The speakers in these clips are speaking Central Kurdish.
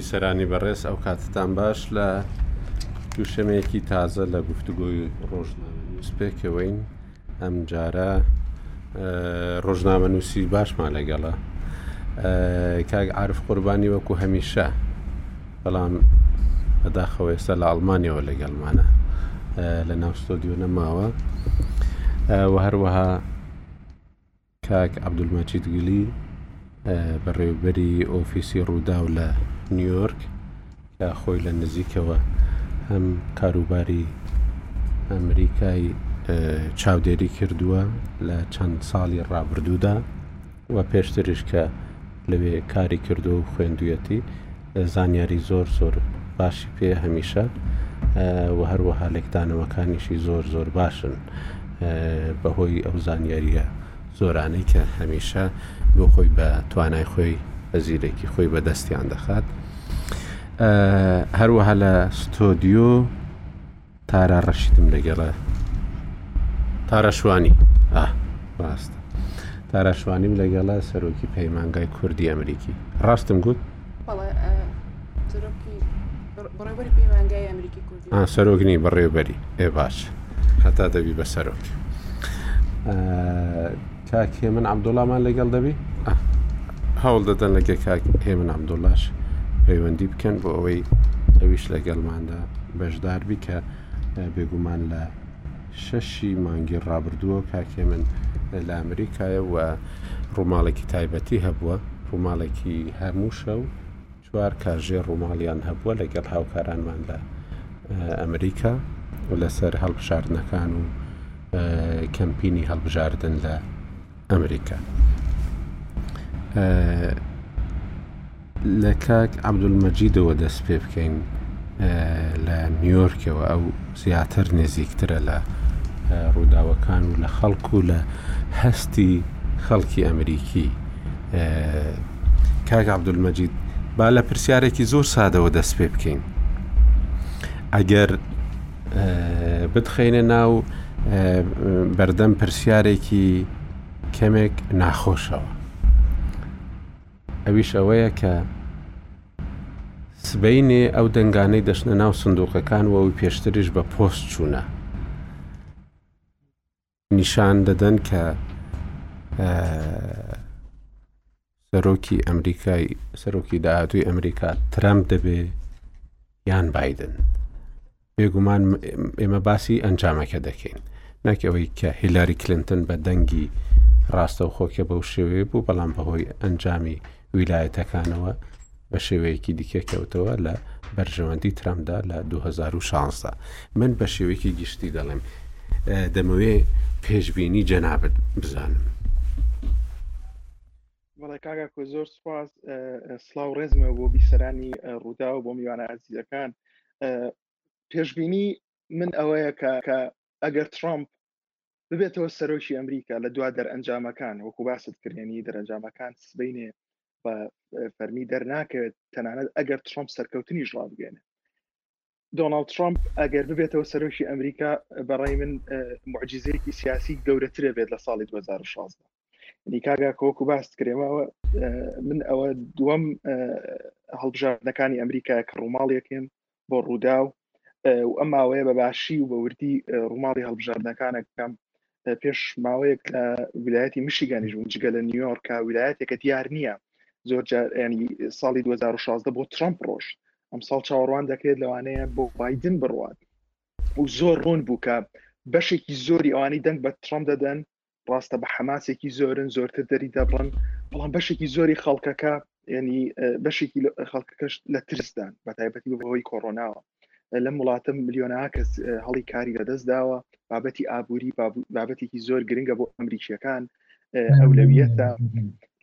بیسەرانی بەڕێز ئەو کاتتان باش لە دووشەمەیەکی تازە لە گفتوگۆی ڕۆژنامە پێکەوەین ئەم جارە ڕۆژنامەنووسی باشمان لەگەڵە کاک عرف قوربانی وەکو هەمیشە بەڵام بەداخەوە ئێستا لە ئەڵمانیەوە لەگەڵمانە لە ناوستۆدیو نەماوە و هەروەها کاک عەبدولمەجید گلی، بەڕێوەبەری ئۆفیسی رووداو لە نیویۆرک، کە خۆی لە نزیکەوە هەم کاروباری ئەمریکای چاودێری کردووە لە چەند ساڵی رابردوودا و پێشتریش کە لەوێ کاری کردووە و خوێندوویەتی، زانیاری زۆر زۆر باشی پێیە هەمیشە و هەروەها لێکدانەوەکانیشی زۆر زۆر باشن بەهۆی ئەو زانیاریە زۆرانەی کە هەمیشە بۆ خۆی بە توانای خۆی بە زیرەکی خۆی بەدەستیان دەخات هەروەها لە ستۆدیۆ تارا ڕەشیدم لەگەڵە تارەشوانی ڕاست تاراشوانیم لەگەڵە سەرۆکی پەیمانگای کوردی ئەمریکی ڕاستم گوت سەرۆگنی بەڕێوبەری ئێ باش هەتا دەبی بە سەرۆک کاک هێمن عەبدوڵامان لەگەڵ دەبی هەوڵ دەدەن لەگە کاک هێمن عەبدوڵاش پەیوەندی بکەن بۆ ئەوەی ئەویش لەگەڵماندا بەشدار بی کە بێگومان لە شەشی مانگی ڕابردووە کاکێ من لە ئەمریکایە و ڕووماڵێکی تایبەتی هەبووە ڕووماڵێکی هەمووشە و چوار کاژێر ڕووماڵیان هەبووە لەگەڵ هاوکارانمان لە ئەمریکا لەسەر هەڵبژاردنەکان و کەمپینی هەڵبژاردن لە ئەمریکا لە کاک عەبدولمەجیدەوە دەست پێ بکەین لە نیویۆرکەوە ئەو زیاتر نزیکترە لە ڕووداوەکان و لە خەڵک و لە هەستی خەڵکی ئەمریکی کاک عبدولمەجید با لە پرسیارێکی زۆر سادەوە دەست پێ بکەین ئەگەر بتخینە ناو بەردەم پرسیارێکی کەمێک ناخۆشەوە ئەویش ئەوەیە کە سبەینێ ئەو دەنگانەی دەشنە ناو سندوقەکان وەوەی پێشتریش بە پۆست چوونە نیشان دەدەن کە سەرۆکی ئەمریکای سەرۆکی داهاتوی ئەمریکا ترامپ دەبێ یان بادن بێگومان ئێمە باسی ئەنجامەکە دەکەین نەک ئەوەی کە هیلاری کلنتن بە دەنگی ڕاستەوخۆکە بەو شێوەیە بوو بەڵام بەهۆی ئەنجامی ویلایەتەکانەوە بە شێوەیەکی دیکەکەوتەوە لە بەرژەوەندی ترامدا لە 2016 من بە شێوەیەکی گشتی دەڵێم دەمەوێ پێشببینی جەنابەت بزانم. بەڵێ کاکاکۆ زۆر سپاس سلااو ڕێزمە بۆ بیسەرانی ڕوودا و بۆ میوانە ئازیزەکان پێشببینی من ئەوەیە کە کە ئەگەر ترامپ ببێتەوە سەرۆکی ئەمریکا لە دوا دەرئەنجامەکان وەکو باست کرێنی دەرەنجامەکان سبینێ بە فەرمی دەرناکەوێت تەنانەت ئەگەر ترامپ سەرکەوتنیش ڕابگەێنێ دۆناڵد ترەمپ ئەگەر ببێتەوە سەرۆکی ئەمریکا بە ڕای من معجززەیەکی سیاسی گەورەترە بێت لە ساڵی 2016 نیکاگا کۆکو باست کرێمەوە من ئەوە دووەم هەڵبژاردنەکانی ئەمریکا کە ڕووماڵیەکەن بۆ ڕوودا و ئەم ماوەیە بە باشی و بە وردی ڕووماڵی هەڵبژاردنەکانەکەم پێش ماوەیەک لە ویلایەتی مشیگانیش بووم جگە لە نیویۆرکە ویلایەتێکە دیار نییە زۆر ینی ساڵی 2016 بۆ ترامپ ڕۆژ ئەم ساڵ چاوەڕوان دەکرێت لەوانەیە بۆ بادن بڕوات و زۆر ڕوون بوو کە بەشێکی زۆری ئەوانی دەنگ بە ترامپ دەدەن ڕاستە بە حەماسێکی زۆرن زۆرتر دەری دەبڕن بەڵام بەشێکی زۆری خەڵکەکە ینی بەشێکی خەڵکەکەش لە ترسدان بە تایبەتی بەهۆی کۆرۆناوە لەم وڵاتە ملیۆنها کەس هەڵی کاری لەدەست داوە بابەتی ئابووری بابەتێکی زۆر گرنگە بۆ ئەمریکیەکان ئەولەویەتە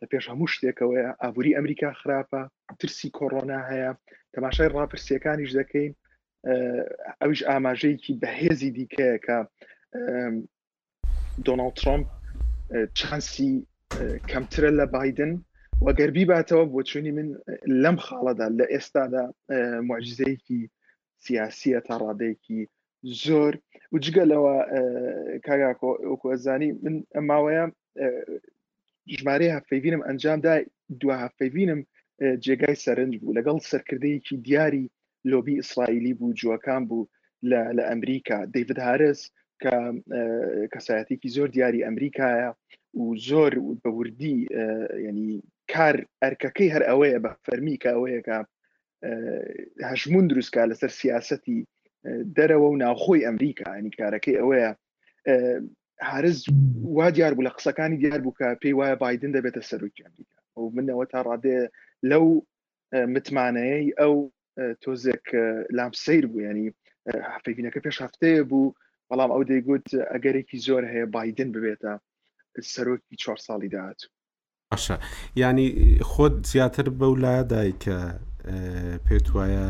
لە پێش هەموو شتێکەوەی ئابووری ئەمریکا خراپە ترسی کۆرۆنا هەیە تەماشای ڕاپرسیەکانیش دەکەین ئەویش ئاماژەیەکی بەهێزی دیکەیەکە دۆناڵد ترامپ چانسی کەمترە لە بادن و گەر بیباتەوە بۆ چوینی من لەم خاڵەدا لە ئێستادا معجززەیەکی سیاسیە تا ڕادەیەکی زۆر وجگە لەوە کاگاکۆزانی من ماوەیە ژمارەی هەفەیڤینم ئەنجامدا دو هەفەیڤینم جێگای سەرنج بوو لەگەڵ سەرکردەیەکی دیاری لۆبی ئیسرائیلی بوو جوەکان بوو لە ئەمریکا دەیڤد هارس کە کەسایەتێکی زۆر دیاری ئەمریکایە و زۆر بە وردی ینی کار ئەرکەکەی هەر ئەوەیە بە فەرمی کە ئەوەیەکە هەژمون دروستکە لەسەر سیاستی دەرەوە و ناوخۆی ئەمریکا ئەنی کارەکەی ئەوەیە هارز وا دیار بوو لە قسەکانی دیار بوو کە پێی وایە بادن دەبێتە سەرۆکی ئەمریکا ئەو منەوە تا ڕادێ لەو متمانەیە ئەو تۆزێک لام سیر بوو ینی هەفەینەکە پێش هەفتەیە بوو بەڵام ئەو دەیگوت ئەگەرێکی زۆر هەیە بادن ببێتە سەرۆکی چوار ساڵی داهاتوو باشە یانی خۆت زیاتر بەو لادای کە پێت وایە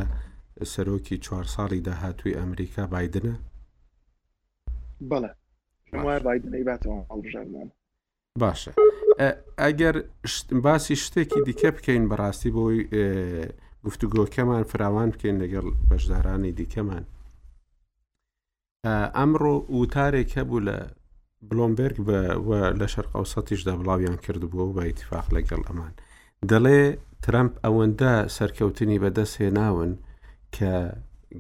سەرۆکی چوار ساڵی داهاتووی ئەمریکا بادنە بەڵێ بادنەیباتەوە هەڵبژاردنان باشە ئەگەر باسی شتێکی دیکە بکەین بەڕاستی بۆی گفتوگۆکەمان فراوان بکەین لەگەڵ بەشدارانی دیکەمان ئەمڕۆ وتارێک هەبوو لە بلۆمبرگ بە و لە شەرقەوسەتیشدا بڵاویان کردبووە و بە ئیتفاق لەگەڵ ئەمان دەڵێ ترەمپ ئەوەندە سەرکەوتنی بەدەست هێناون کە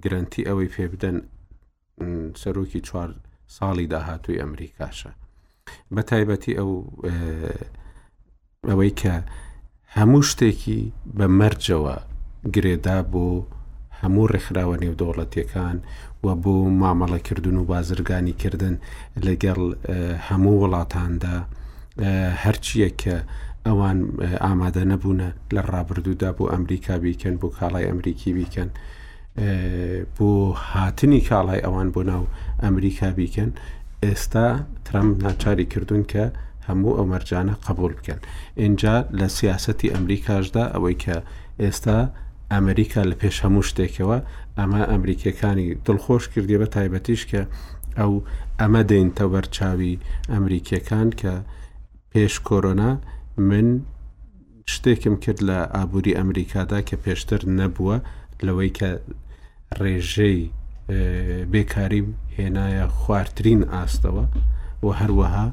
گرنتی ئەوەی پێ بدەن سەرۆکی چوار ساڵی داهاتووی ئەمریکاشە بە تایبەتی ئەو ئەوەی کە هەموو شتێکی بە مەرجەوە گرێدا بۆ هەموو ڕێکخراوە نێودەوڵەتیەکان و بۆ مامەڵەکردن و بازرگانی کردن لەگەڵ هەموو وڵاتاندا هەرچیە کە ئەوان ئامادە نەبوونە لە ڕابردوودا بۆ ئەمریکا بیکەن بۆ کاڵای ئەمریکی بیکەن بۆ هاتنی کاڵای ئەوان بۆ ناو ئەمریکا بیکەن ئێستا ترەمپ ناچاری کردوون کە هەموو ئەو مەرجانە قبول بکەن اینجا لە سیاستی ئەمریکاشدا ئەوەی کە ئێستا ئەمریکا لە پێش هەموو شتێکەوە ئەمە ئەمریکیەکانی دڵخۆش کردی بە تایبەتیش کە ئەو ئەمە دێنتە بەرچاوی ئەمریکیەکان کە پێش کۆرۆنا من شتێکم کرد لە ئابوری ئەمریکادا کە پێشتر نەبووە لەوەی کە ڕێژەی بێکاریم هێنایە خوارترین ئاستەوە و هەروەها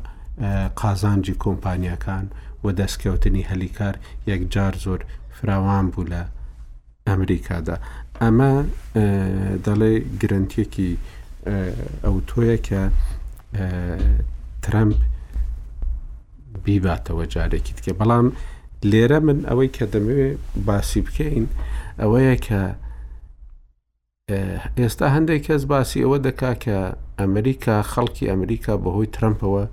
قازانجی کۆمپانیەکان و دەستکەوتنی هەلی کار یەکجار زۆر فراوان بوو لە ئەمریکادا. ئەمە دەڵێ گرەنتیەکی ئەوتۆیە کە ترەمپ بیباتەوە جارێکی دیکە بەڵام لێرە من ئەوەی کە دەمەوێ باسی بکەین ئەوەیە کە ئێستا هەندێک کەس باسی ئەوە دەکا کە ئەمریکا خەڵکی ئەمریکا بەهۆی ترەمپەوە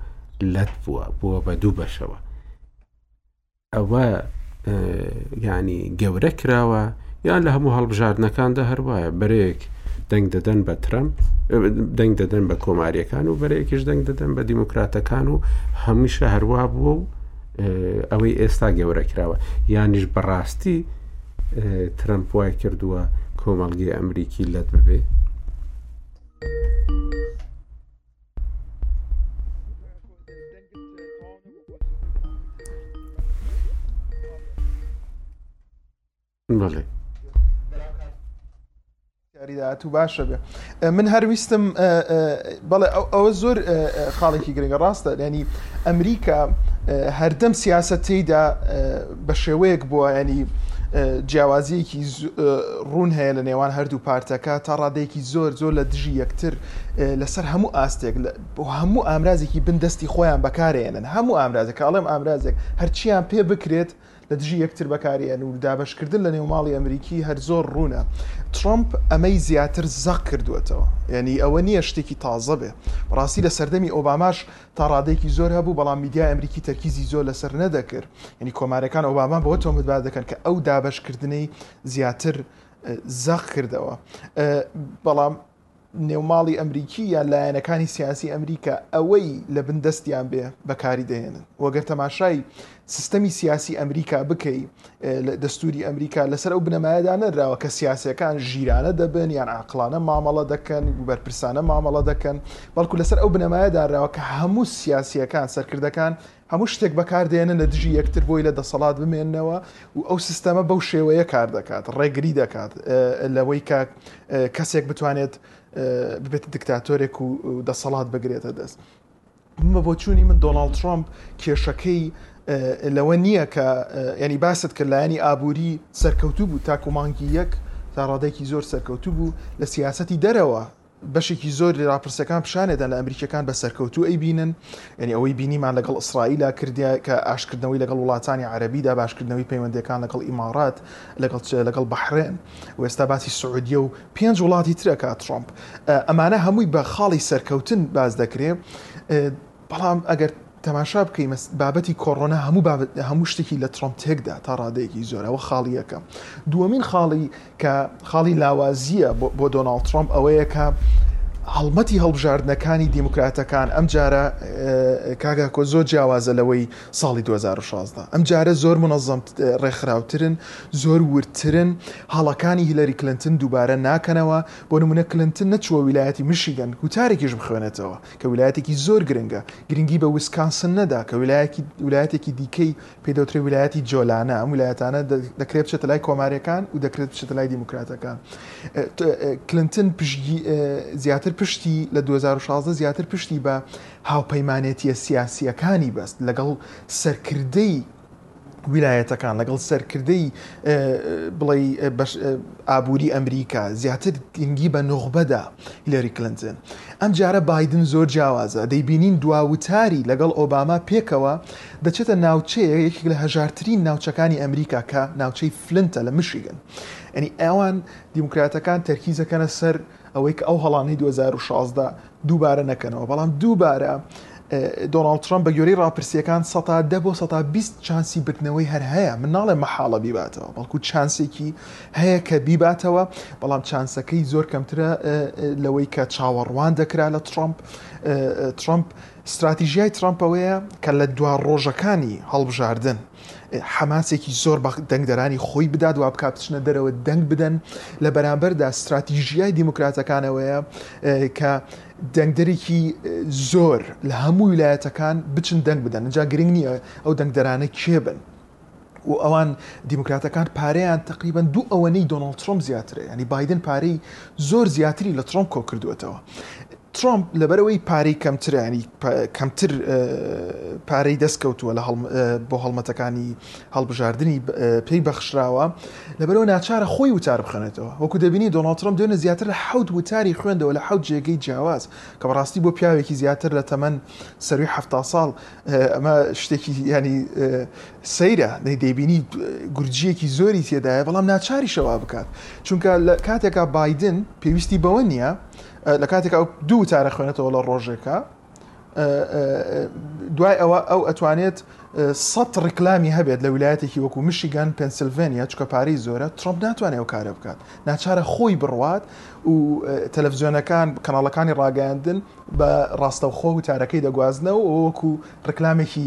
لەت بووە بووە بە دوو بەشەوە ئەوە یانی گەورە کراوە یان لە هەموو هەڵبژاردنەکاندا هەروایە بەرەیەک دەنگ دەدەن بە ترەمپ دەنگ دەدەن بە کۆماریەکان و بەرەیەکیش دەنگ دەدەن بە دیموکراتەکان و هەمیشە هەروە بووە و ئەوەی ئێستا گەورە کراوە یانیش بەڕاستی ترەمپ وای کردووە کۆمەڵگەی ئەمریکی لەت ببێ بڵێ یاریداهات و باشە بێ من هەرویستم بەڵێ ئەوە زۆر خاڵێکی گرنگە ڕاستە ینی ئەمریکا هەردەم سیاستیدا بە شێوەیەک بووە ینی جیاوازیەکی ڕوون هەیە لە نێوان هەردوو پارتەکە تا ڕادێکی زۆر زۆر لە دژی یەکتر لەسەر هەموو ئاستێک بۆ هەموو ئامرازێکی بندستی خۆیان بەکارێنن هەموو ئامرازەکە ئەڵێم ئامرازێک هەرچیان پێ بکرێت لە دژی یەکتر بەکاریان و دابشکردن لە نێوماڵی ئەمریکی هەر زۆر ڕوونە ترامپ ئەمەی زیاتر زەق کردوێتەوە یعنی ئەوە نییە شتێکی تازە بێ ڕاستی لە سەردەمی ئۆباماش تا ڕادەیەکی زۆر هەبوو، بەڵام میدیای ئەمریکی تەرکیزی زۆر لەسەر نەدەکرد، یانی کۆمارەکان ئۆباما بەوە تۆمەتبار دەکەن کە ئەو دابەشکردنەی زیاتر زەق کردەوە. بەڵام نێوماڵی ئەمریکی یان لایەنەکانی سیاسی ئەمریکا ئەوەی لە بن دەستیان بێ بەکاری دەهێنن. وەگەر تەماشای سیستەمی سیاسی ئەمریکا بکەی دەستوری ئەمریکا لەسەر ئەو بنەمایەدا نەراوە کە سیاسەکان ژیرانە دەبن یان عقلانە مامەڵە دەکەن و بەرپرسانە مامەڵە دەکەن بەڵکو لەسەر ئەو بنەمایەداراوە کە هەموو سیاسیەکان سەرکردەکان هەموو شتێک بەکاردێنە لە دژی یەکتر بۆی لە دەسەڵات بمێنەوە و ئەو سیستەمە بەو شێوەیە کار دەکات ڕێگری دەکات لەوەی کە کەسێک بتوانێت ببێت دکتاتۆرێک و دەسەڵات بگرێتە دەست. بە بۆچوونی من دۆناڵد ترەمپ کێشەکەی لەوە نییە کە ینی باست کرد لایەنی ئابووری سەرکەوتوو بوو تاکو مانگی یەک تا ڕادێکی زۆر سەرکەوتوو بوو لە سیاستی دەرەوە بەشێکی زۆر لە راپرسەکان پیشانێدا لە ئەمریکەکان بە سەرکەوتوو ئەی بینن یعنی ئەوەی بینیمان لەگەڵ ئیسرائیلا کردیا کە ئاشکردنەوەی لەگەڵ وڵاتانی عربیدا باشکردنەوەی پەیوەندەکان لەگەڵ ئیمارات لەگەڵ لەگەڵ بەحرێن و ئێستا باسی سعودیە و پێنج وڵاتی تر ئەکات ترامپ ئەمانە هەمووی بە خاڵی سەرکەوتن باس دەکرێ بەڵام ئەگەر تەماشا بکەین بابەتی کۆرۆنا هەموو هەموو شتێکی لە ترامپ تێکدا تا ڕادەیەکی زۆرەوە خاڵیەکە دووەمین خاڵی کە خاڵی لاوازیە بۆ دۆناالد ترامپ ئەوەیە کە هەڵمەتی هەڵبژاردنەکانی دیموکراتەکان ئەم جارە کاگاکۆ زۆر جیاوازە لەوەی ساڵی دوو هەزار و شازدە ئەم جارە زۆر مونەزەم ڕێکخراوترن، زۆر وردترن، هەڵەکانی هیلەری کلنتن دووبارە ناکەنەوە، بۆ نموونە کلنتن نەچووە ویلایەتی میشیگەن گوتارێکیش بخوێنێتەوە، کە ویلایەتێکی زۆر گرنگە، گرنگی بە ویسکانسن نەدا، کە ویلایەتێکی دیکەی پێی دەوترێت ویلایەتی جۆلانە، ئەم ویلایەتانە دەکرێت بچێتە لای کۆمارییەکان و دەکرێت بچێتە لای دیموکراتەکان. کلنتن زیاتر پشتی لە دوو هەزار و شازدە زیاتر پشتی بە هاوپەیمانێتییە سیاسییەکانی بەست لەگەڵ سەرکردەی ویلایەتەکان، لەگەڵ سەرکردەی بڵێی بەش ئابووری ئەمریکا، زیاتر گرنگی بە نوخبە دا هیلاری کلنتن. ئەمجارە بایدن زۆر جیاوازە، دەیبینین دوا وتاری لەگەڵ ئۆباما پێکەوە دەچێتە ناوچەیەک، یەکێک لە هەژارترین ناوچەکانی ئەمریکا کە ناوچەی فلنتە لە میشیگن. یانی ئەوان دیموکراتەکان تەرکیز دەکەنە سەر ئەوەی کە ئەو هەڵانەی دوو هەزار و شازدە دووبارە نەکەنەوە، بەڵام دووبارە دۆناڵد ترەمپ بە گوێرەی ڕاپرسییەکان سەتا دە بۆ سەتا بیست چانسی بردنەوەی هەر هەیە، من ناڵێم مەحاڵە بیباتەوە، بەڵکو چانسێکی هەیە کە بیباتەوە، بەڵام چانسەکەی زۆر کەمترە لەوەی کە چاوەڕوان دەکرا لە ترەمپ. ترەمپ ستراتیژیای ترەمپ ئەوەیە کە لە دوا ڕۆژەکانی هەڵبژاردن، حەماسێکی زۆر بە دەنگدەرانی خۆی بدات وابکات بچنە دەرەوە دەنگ بدەن لە بەرامبەردا ستراتیژیای دیموکراتەکانەوەیە کە دەنگدەرێکی زۆر لە هەموو ویلایەتەکان بچن دەنگ بدەن جا گرنگ نییە ئەو دەنگدەرانە کێ بن و ئەوان دیموکراتەکان پارەیان تقریبان دوو ئەوەنەی دۆناڵد ترۆم زیاترە ینی بادن پارەی زۆر زیاتری لە تڕەمپ کۆکردووەتەوە. تڕەمپ لەبەرئەوەی پارەی کەمترە ینی کەمتر پارەی دەستکەوتووە لە بۆ هەڵمەتەکانی هەڵبژاردنی پێی بەخشراوە لەبەرەوە ناچارە خۆی وتار بخوێنێتەوە وەکو دەبینی دۆناڵد تڕەمپ دوێنێ زیاتر لە حەوت وتاری خوێندەوە لە حەوت جێگەی جیاواز کە بەڕاستی بۆ پیاوێکی زیاتر لە تەمەن سەرووی حەفتا ساڵ ئەمە شتێکی ینی سەیرە، دەی دەیبینی گورجییەکی زۆری تێدایە، بەڵام ناچاریشە وا بکات، چونکە لە کاتێکا بایدن پێویستی بەوە نییە، لە کاتێکا ئەو دوو وتارە خوێنێتەوە لە ڕۆژێکا، دوای ئەوە ئەو ئەتوانێت سەد ڕیکلامی هەبێت لە ویلایەتێکی وەکو مشیگەن پنسلڤێنیا چکە پارەی زۆرە ترامپ ناتوانێت و کارە بکات ناچارە خۆی بڕوات و تەلەڤزیۆنەکان کەناڵەکانی ڕاگەاندن بە ڕاستەوخۆ و تارەکەی دەگوازنەوە وەکو ڕکلامێکی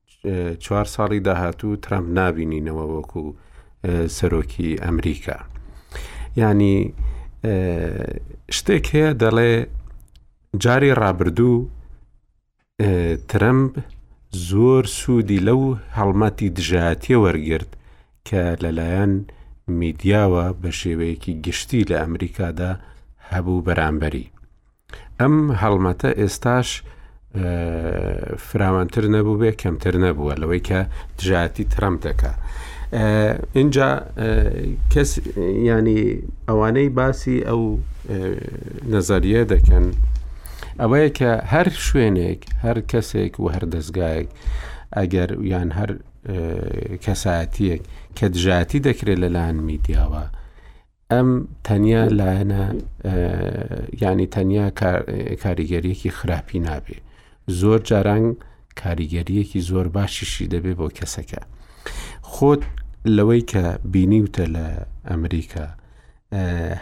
چوار ساڵی داهاتوو ترامپ نابینینەوە وەکو سەرۆکی ئەمریکا ینی شتێک هەیە دەڵێ جاری ڕابردوو ترەمپ زۆر سوودی لەو هەڵمەتی دژایەتە وەرگرت کە لەلایەن میدیاوە بە شێوەیەکی گشتی لە ئەمریکادا هەبوو بەرامبەری ئەم هەڵمەتە ئێستاش فراوانتر نەبوو بێ کەمتر نەبووە لەوەی کە دژاتی ترەمپ دەکە. اینجا کەس ینی ئەوانەی باسی ئەو نەزەریە دەکەن ئەوەیە کە هەر شوێنێک هەر کەسێک و هەر دەستگایەک ئەگەر یان هەر کەساتیەک کە دژاتی دەکرێت لەلاەن میدیاوە ئەم تەنیا لایەنە یعنی تەنیا کاریگەریەکی خراپی نابێ زۆر جاران کاریگەریەکی زۆر باشیشی دەبێ بۆ کەسەکە خۆت لەوەی کە بینیوتە لە ئەمریکا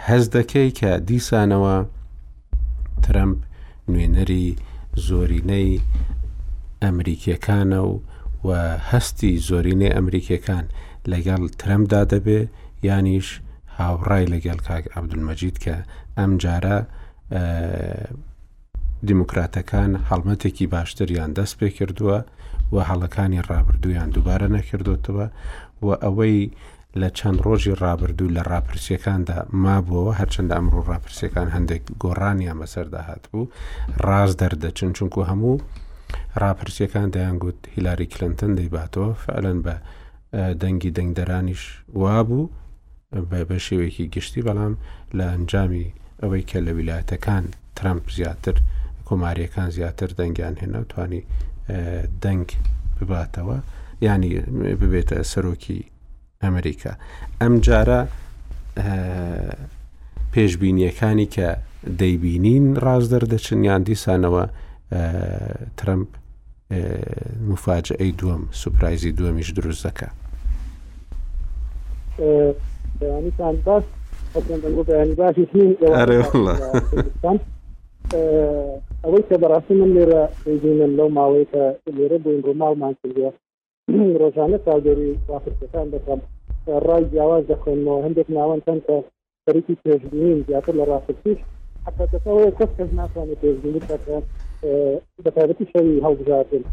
هەز دەکەی کە دیسانەوە ترەمپ نوێنەری زۆرینەی ئەمریکییەکانە و و هەستی زۆرینەی ئەمریکیەکان لەگەڵ ترەمدا دەبێ یانیش هاوڕای لەگەڵ کاک عبدمەجید کە ئەم جارە دیموکراتەکان هەڵمەتێکی باشتریان دەست پێ کردووە و هەڵەکانی ڕابردوویان دووبارە نەکردوتەوە و ئەوەی لە چەند ڕۆژی ڕابردوو لە ڕاپرسییەکاندا مابووەوە، هەرچەندە ئەمڕۆ ڕاپرسییەکان هەندێک گۆڕانیان بەسەردا هاتبوو، ڕاست دەردەچن، چونکوو هەموو ڕاپرسییەکان دەیانگوت هیلاری کلنتن دەیباتەوە، فەعلەن بە دەنگی دەنگدەرانیش وابوو بە شێوەیەکی گشتی، بەڵام لە ئەنجامی ئەوەی کە لە ویلایەتەکان ترەمپ زیاتر کۆماریەکان زیاتر دەنگیان هێنا و توانی دەنگ بباتەوە ینی ببێتە سەرۆکی ئەمریکا ئەمجارە پێشببینیەکانی کە دەیبینین ڕاز دەردەچن یان دیسانەوە ترمپ مفاجئەی دووەم سوپرایزی دووەمیش دروست دەکە بەیانیتان باش بەیانی باشی ئەوەی کە بەڕاستی من لێرە دەیبینم لەو ماوەیە لێرە بووین ڕووماڵمان کردوە من ڕۆژانە چاودێری ڕاپرسیەکان دەکەم ڕای جیاواز دەخوێنمەوە هەندێک ناوەند هەن کە خەریکی پێشبینین زیاتر لە ڕاپرسیش حقیقەتەکە ئەوەیە کەس کەس ناتوانێت پێشبینی بکات کە بە تایبەتی شەوی هەڵبژاردن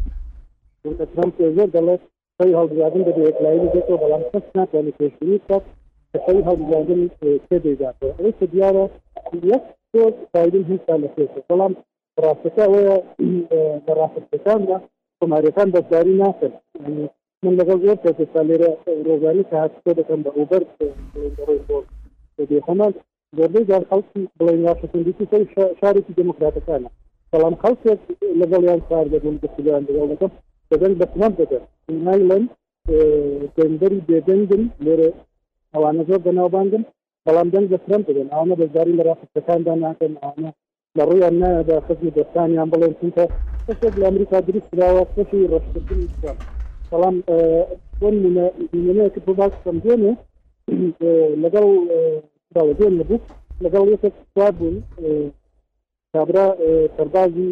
چونکە ترەمپ زۆر دەڵێت شەوی هەڵبژاردن دەبێت یەکلایی بێتەوە بەڵام کەس ناتوانێت پێشبینی بکات کە شەوی هەڵبژاردن کێ دەیداتەوە ئەوەی کە دیارە یەک تۆز بایدن هێشتا لە پێشە بەڵام ڕاستەکە ئەوەیە لە ڕاپرسیەکاندا کۆماریەکان بەشداری ناکەن من لەگەڵ زۆر کەس ئێستا لێرە ڕۆژانی کە هاتکۆ دەکەم بە ئۆبەر ڕۆی خۆ بێخۆمان زۆربەی جار خەڵکی بڵێن واشنگتن دیسی خۆی شارێکی دموکراتەکانە بەڵام خەڵکێک لەگەڵیان کار دەبن گفتگویان لەگەڵ دەکەم دەدەن بە ترامپ دەدەن نایڵن دەنگدەری بێدەنگن لێرە ئەوانە زۆر بەناوبانگن بەڵام دەنگ بە ترامپ دەدەن ئەوانە بەشداری لە ڕاپرسیەکاندا ناکەن ئەوانە لە ڕوویان نایە بە خزم و دۆستانیان بڵێن چونکە کەسێک لە ئەمریکا دروست کراوە کەسی ڕەشکردنی ترەمپ بەڵام بۆ نمونە نمونەیەکت بۆ باس بکەم دوێنێ لەگەڵ داوە دوێن نەبوو لەگەڵ یەکێک سوار بوون کابرا سەربازی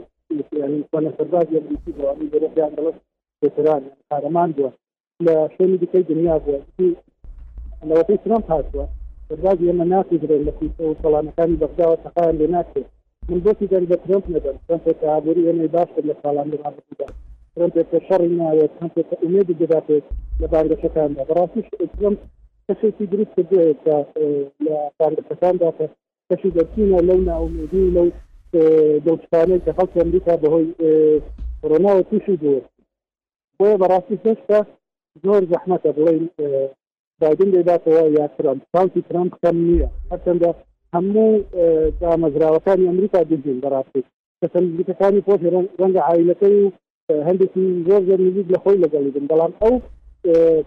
یعنی سەربازی ئەمریکی بۆ ئەمی دەرەکیان دەڵێت بێتەران قارەمان بووە لە شوێنی دیکەی دنیا بووە لەوەتەی ترامپ هاتووە سەربازی ئێمە ناکوژرێن لە کویتە و کەڵانەکانی بەغداوە تەقایان لێ ناکرێت من بۆچی دەنگ بە ترامپ نەدەم ترامپێک کە ئابووری ئێمەی باش کرد لە ساڵان لەمابوودا ترامپێک کە شەڕی ناوێت ترامپێک کە ئومێدی دەداتێت لە بانگەشەکاندا بەڕاستیش ترامپ کەسێکی دروست کردوەیە کە لە بانگەشەکاندا کە کەشی دەرچینە لەو ناومێدی لەو دڵشانەی کە خەڵکی ئەمریکا بەهۆی کۆرۆناوە تووشی بوو بۆیە بەڕاستی هێشتا زۆر زەحمەتە بڵین بادن دەیباتەوە یا ترام کاوتی ترام کەم نییە هەرچەندە هەموو دامەزراوەکانی ئەمریکا دژین بەڕاستی کەسەن نزیکەکانی خۆش ڕەنگە عیلەکەی و هەندێکی زۆر زۆر نزیک لە خۆی لەگەڵی بن بەڵام ئەو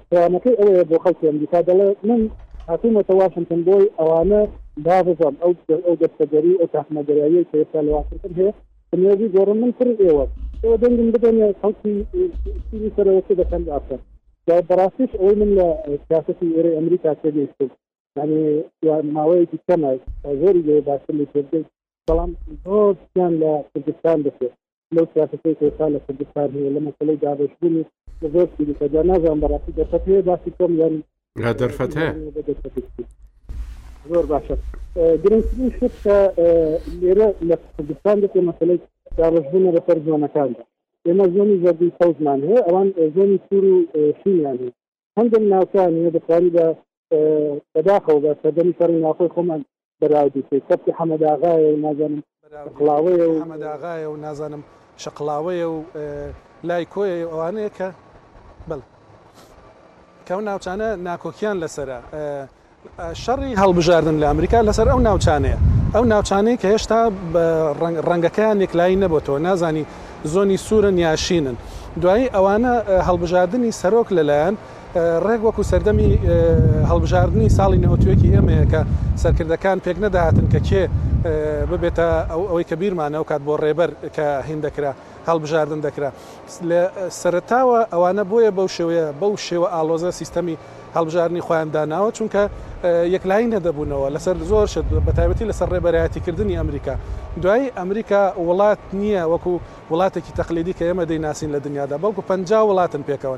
پلانەکەی ئەوەیە بۆ خەڵکی ئەمریکا دەڵێ من هاتوومەتە واشنگتن بۆی ئەوانە دابزان ئەو ئەو دەستەگەری ئەو تاقمەگەرایی کە ئێستا لە واشنگتن هەیە نێوی گۆڕم من کوڕی ئێوە ئێوە دەنگم بدەنێ خەڵکی سەرەوەکە دەکەن باسە بەڕاستیش ئەوەی من لە سیاستی ئێرە ئەمریکا تێگەیشتم یعنی ماوەیەکی کەمە زۆری لێ باشتر لە تێبگەیت بەڵام زۆران لە کوردستان دەکرێت لەو سیاستەی کۆسا لە کوردستان هەیە لە مەسلەی دابشبوونی زۆر سیریکەدا نازان بەڕاستی دەسەت هەیە باسی کۆم یان لە دەرفەت هەیە زۆر باشە گرنگترین شت کە لێرە لە کوردستان دەکە مەسلەی دابشبوونە بە سەر زۆنەکاندا ئێمە زۆنی زەردی سەوزمان هەیە ئەوان زۆنی سوور و شینیان هەیە هەندێک ناوکان هەیە دەخواری بە بەداخەوە بە سەردەمی سەری ناخۆی خۆمان بەراو دیکەی کەپتی حەمەداغایە و نازانم شەقڵاوەیە و لای کۆیە و ئەوانەیە کە بەڵێ کە ئەو ناوچانە ناکۆکیان لەسەرە شەڕی هەڵبژاردن لە ئەمریکا لەسەر ئەو ناوچانەیە ئەو ناوچانەی کە هێشتا ڕەنگەکەیان یەکلایی نەبووەوە نازانی زۆنی سوورن یاشینن دوایی ئەوانە هەڵبژاردننی سەرۆک لەلایەن ڕێک وەکو سەردەمی هەڵبژاردنی ساڵی نەوەتو یەکی ئێمەیە کە سەرکردەکان پێک نەدەهاتن کە کێ ببێتە ئەو ئەوەی کە بیرمانە ئەوکات بۆ ڕێبەر کە هین دەکرا هەڵبژاردن دەکرا لە سەرەتاوە ئەوانە بۆیە بەو شێوەیە بەو شێوە ئاڵۆزە سیستەمی هەڵبژاردنی خۆیان داناوە چونکە یەکلایی نەدەبوونەوە لەسەر زۆر شت بە تایبەتی لەسەر ڕێبەرایەتی کردنی ئەمریکا دوایی ئەمریکا وڵات نییە وەکو وڵاتێکی تەقلیدی کە ئێمە دەیناسین لە دنیادا بەڵکو پەنجا وڵاتن پێکەوە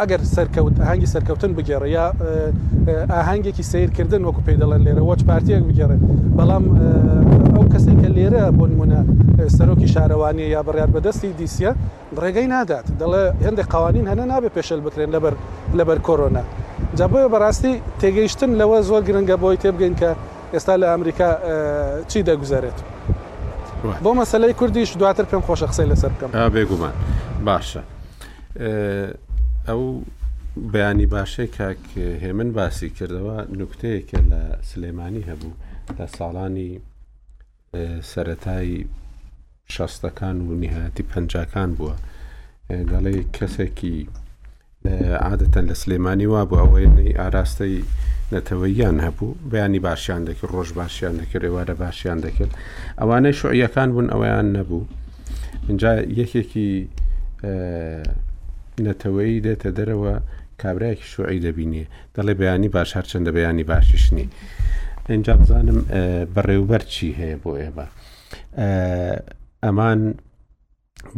ئەگەر سەرکەوت، ئاهەنگی سەرکەوتن بگێڕێ یا ئاهەنگێکی سەیر کردن وەکو پێی دەڵێن لێرە وەچ پارتییەک بگێڕێ بەڵام ئەو کەسەی کە لێرە بۆ نموونە سەرۆکی شارەوانیە یا بڕیار بەدەستی دیسیە ڕێگەی نادات دەڵێ هێندێک قەوانین هەنە نابێ پێشێل بکرێن لەبەر لەبەر کۆرۆنا جا بۆیە بەڕاستی تێگەیشتن لەوە زۆر گرنگە بۆی تێبگەین کە ئێستا لە ئەمریکا چی دەگوزەرێت بۆ مەسەلەی کوردیش دواتر پێم خۆشە قسەی لەسەر بکەم. بێگومان باشە. ئەو بەیانی باشەی کاک هێمن باسی کردەوە نوکتەیەکە لە سلێمانی هەبوو لە ساڵانی سەتایی شەستەکان و نهایەتی پەنجکان بووە دەڵێ کەسێکی عادەتەن لە سلێمانی وا بوو ئەوەی ئاراستەی نەتەوەیان هەبوو بەیانی باشیان دەکرد ڕۆژ باشیان دەکرد ێوارە باشیان دەکرد ئەوانەی شوعیەکان بوون ئەویان نەبوو ئینجا یەکێکی نەتەوەیی دێتە دەرەوە کابراایەکی شوعی دەبینێ دەڵێ بەیانی باش هەرچەندە بەیانی باشیشنی ئەجا بزانم بەڕێوبەر چی هەیە بۆ ئێمە ئەمان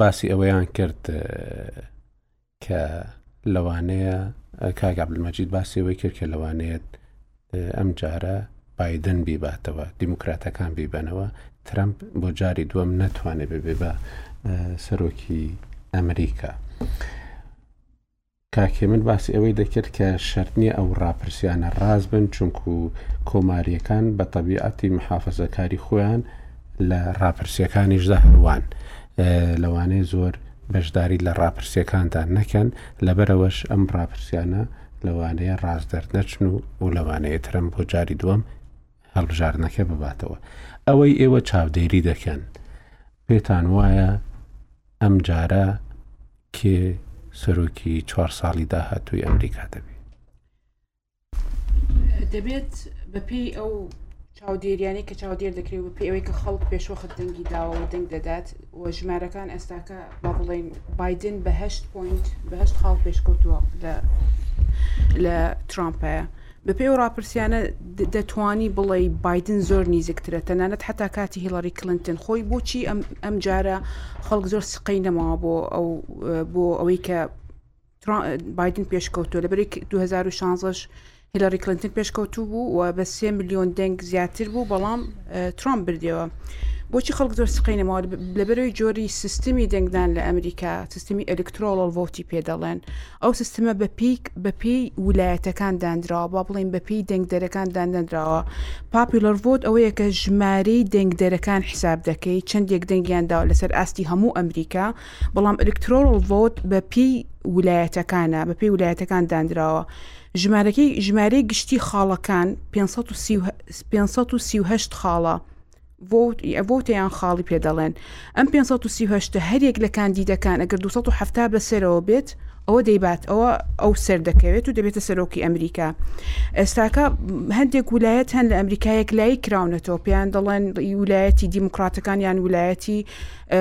باسی ئەوەیان کرد کە لەوانەیە کاک عبدالمجید باسی ئەوەی کرد کە لەوانەیەت ئەم جارە بادن بیباتەوە دیموکراتەکان بیبەنەوە ترەمپ بۆ جاری دووەم نەتوانێت ببێ بە سەرۆکی ئەمریکا. کاکێ من باسی ئەوەی دەکرد کە شەرنی ئەو ڕاپرسیانە ڕاز بن چونکو کۆماریەکان بە تەبیعەتی محافزەکاری خۆیان لە ڕاپرسیەکانیشدا هەروان لەوانەیە زۆر بەشداری لە ڕاپرسیەکانتان نەکەن لەبەرەوەش ئەم ڕاپرسیانە لەوانەیە ڕاست دەرنەچن و و لەوانەیە ترم بۆ جاری دووەم هەڵبژاردنەکە بباتەوە ئەوەی ئێوە چاودێری دەکەن پێتان وایە ئەم جارە کێ سەرۆکی چوار ساڵی داهاتووی ئەمریکا دەبێت دەبێت بەپێی ئەو چاودێریانەی کە چاودێر دەکرێت و پێوەی کە خەڵک پێشوەخت دەنگی داوەوە دەنگ دەدات و ژمارەکان ئەستاکە با بڵێن بادن بەهشت پوینت بەهشت خاڵ پێشکەوتووە لە لە ترامپەیە بەپێ و راپرسیانە دەتوانی بڵێ بادن زۆر نیزیکترە تەنانەت حتا کاتی هیلاری کلنتن خۆی بۆچی ئەم جارە خەڵک زۆر سقەی نەماوە بۆ ئەو بۆ ئەوەی کە بادن پێشکەوتووە لە بەری 2016 هیلاری کلنتن پێشکەوتوو بوو و بە سێ میلیۆن دەنگ زیاتر بوو بەڵام ترامپ بردەوە بۆچی خەڵک زۆر سقینەوە لەبەرەوەی جۆری سیستمی دەنگدان لە ئەمریکا سیستمی ئەلکترۆڵ ڤۆتی پێ دەڵێن ئەو سیستمە بە پیک بەپی ولایەتەکان دانراوە با بڵین بەپی دەنگدەرەکان دانەدراوە پاپیلەر ڤۆت ئەوەیە کە ژمارەی دەنگدەرەکان حساب دەکەی چەندێک دەنگیان داوە لەسەر ئاستی هەموو ئەمریکا بەڵام ئەلکترۆڵ ڤۆت بە پێی ولایەتەکانە بە پێی ولایەتەکان دانراوە ژمارەکەی ژمارەی گشتی خاڵەکان 538 خاڵە ئەڤۆتیان خاڵی پێ دەڵێن ئەم 538 هەریەک لە کاندیدەکان ئەگەر 270 بەسەرەوە بێت ئەوە دەیبات ئەوە ئەو سەر دەکەوێت و دەبێتە سەرۆکی ئەمریکا ئێستاکە هەندێک ولایەت هەن لە ئەمریکایەک لای کراونەتەوە پێیان دەڵێن ولایەتی دیموکراتەکان یان ولایەتی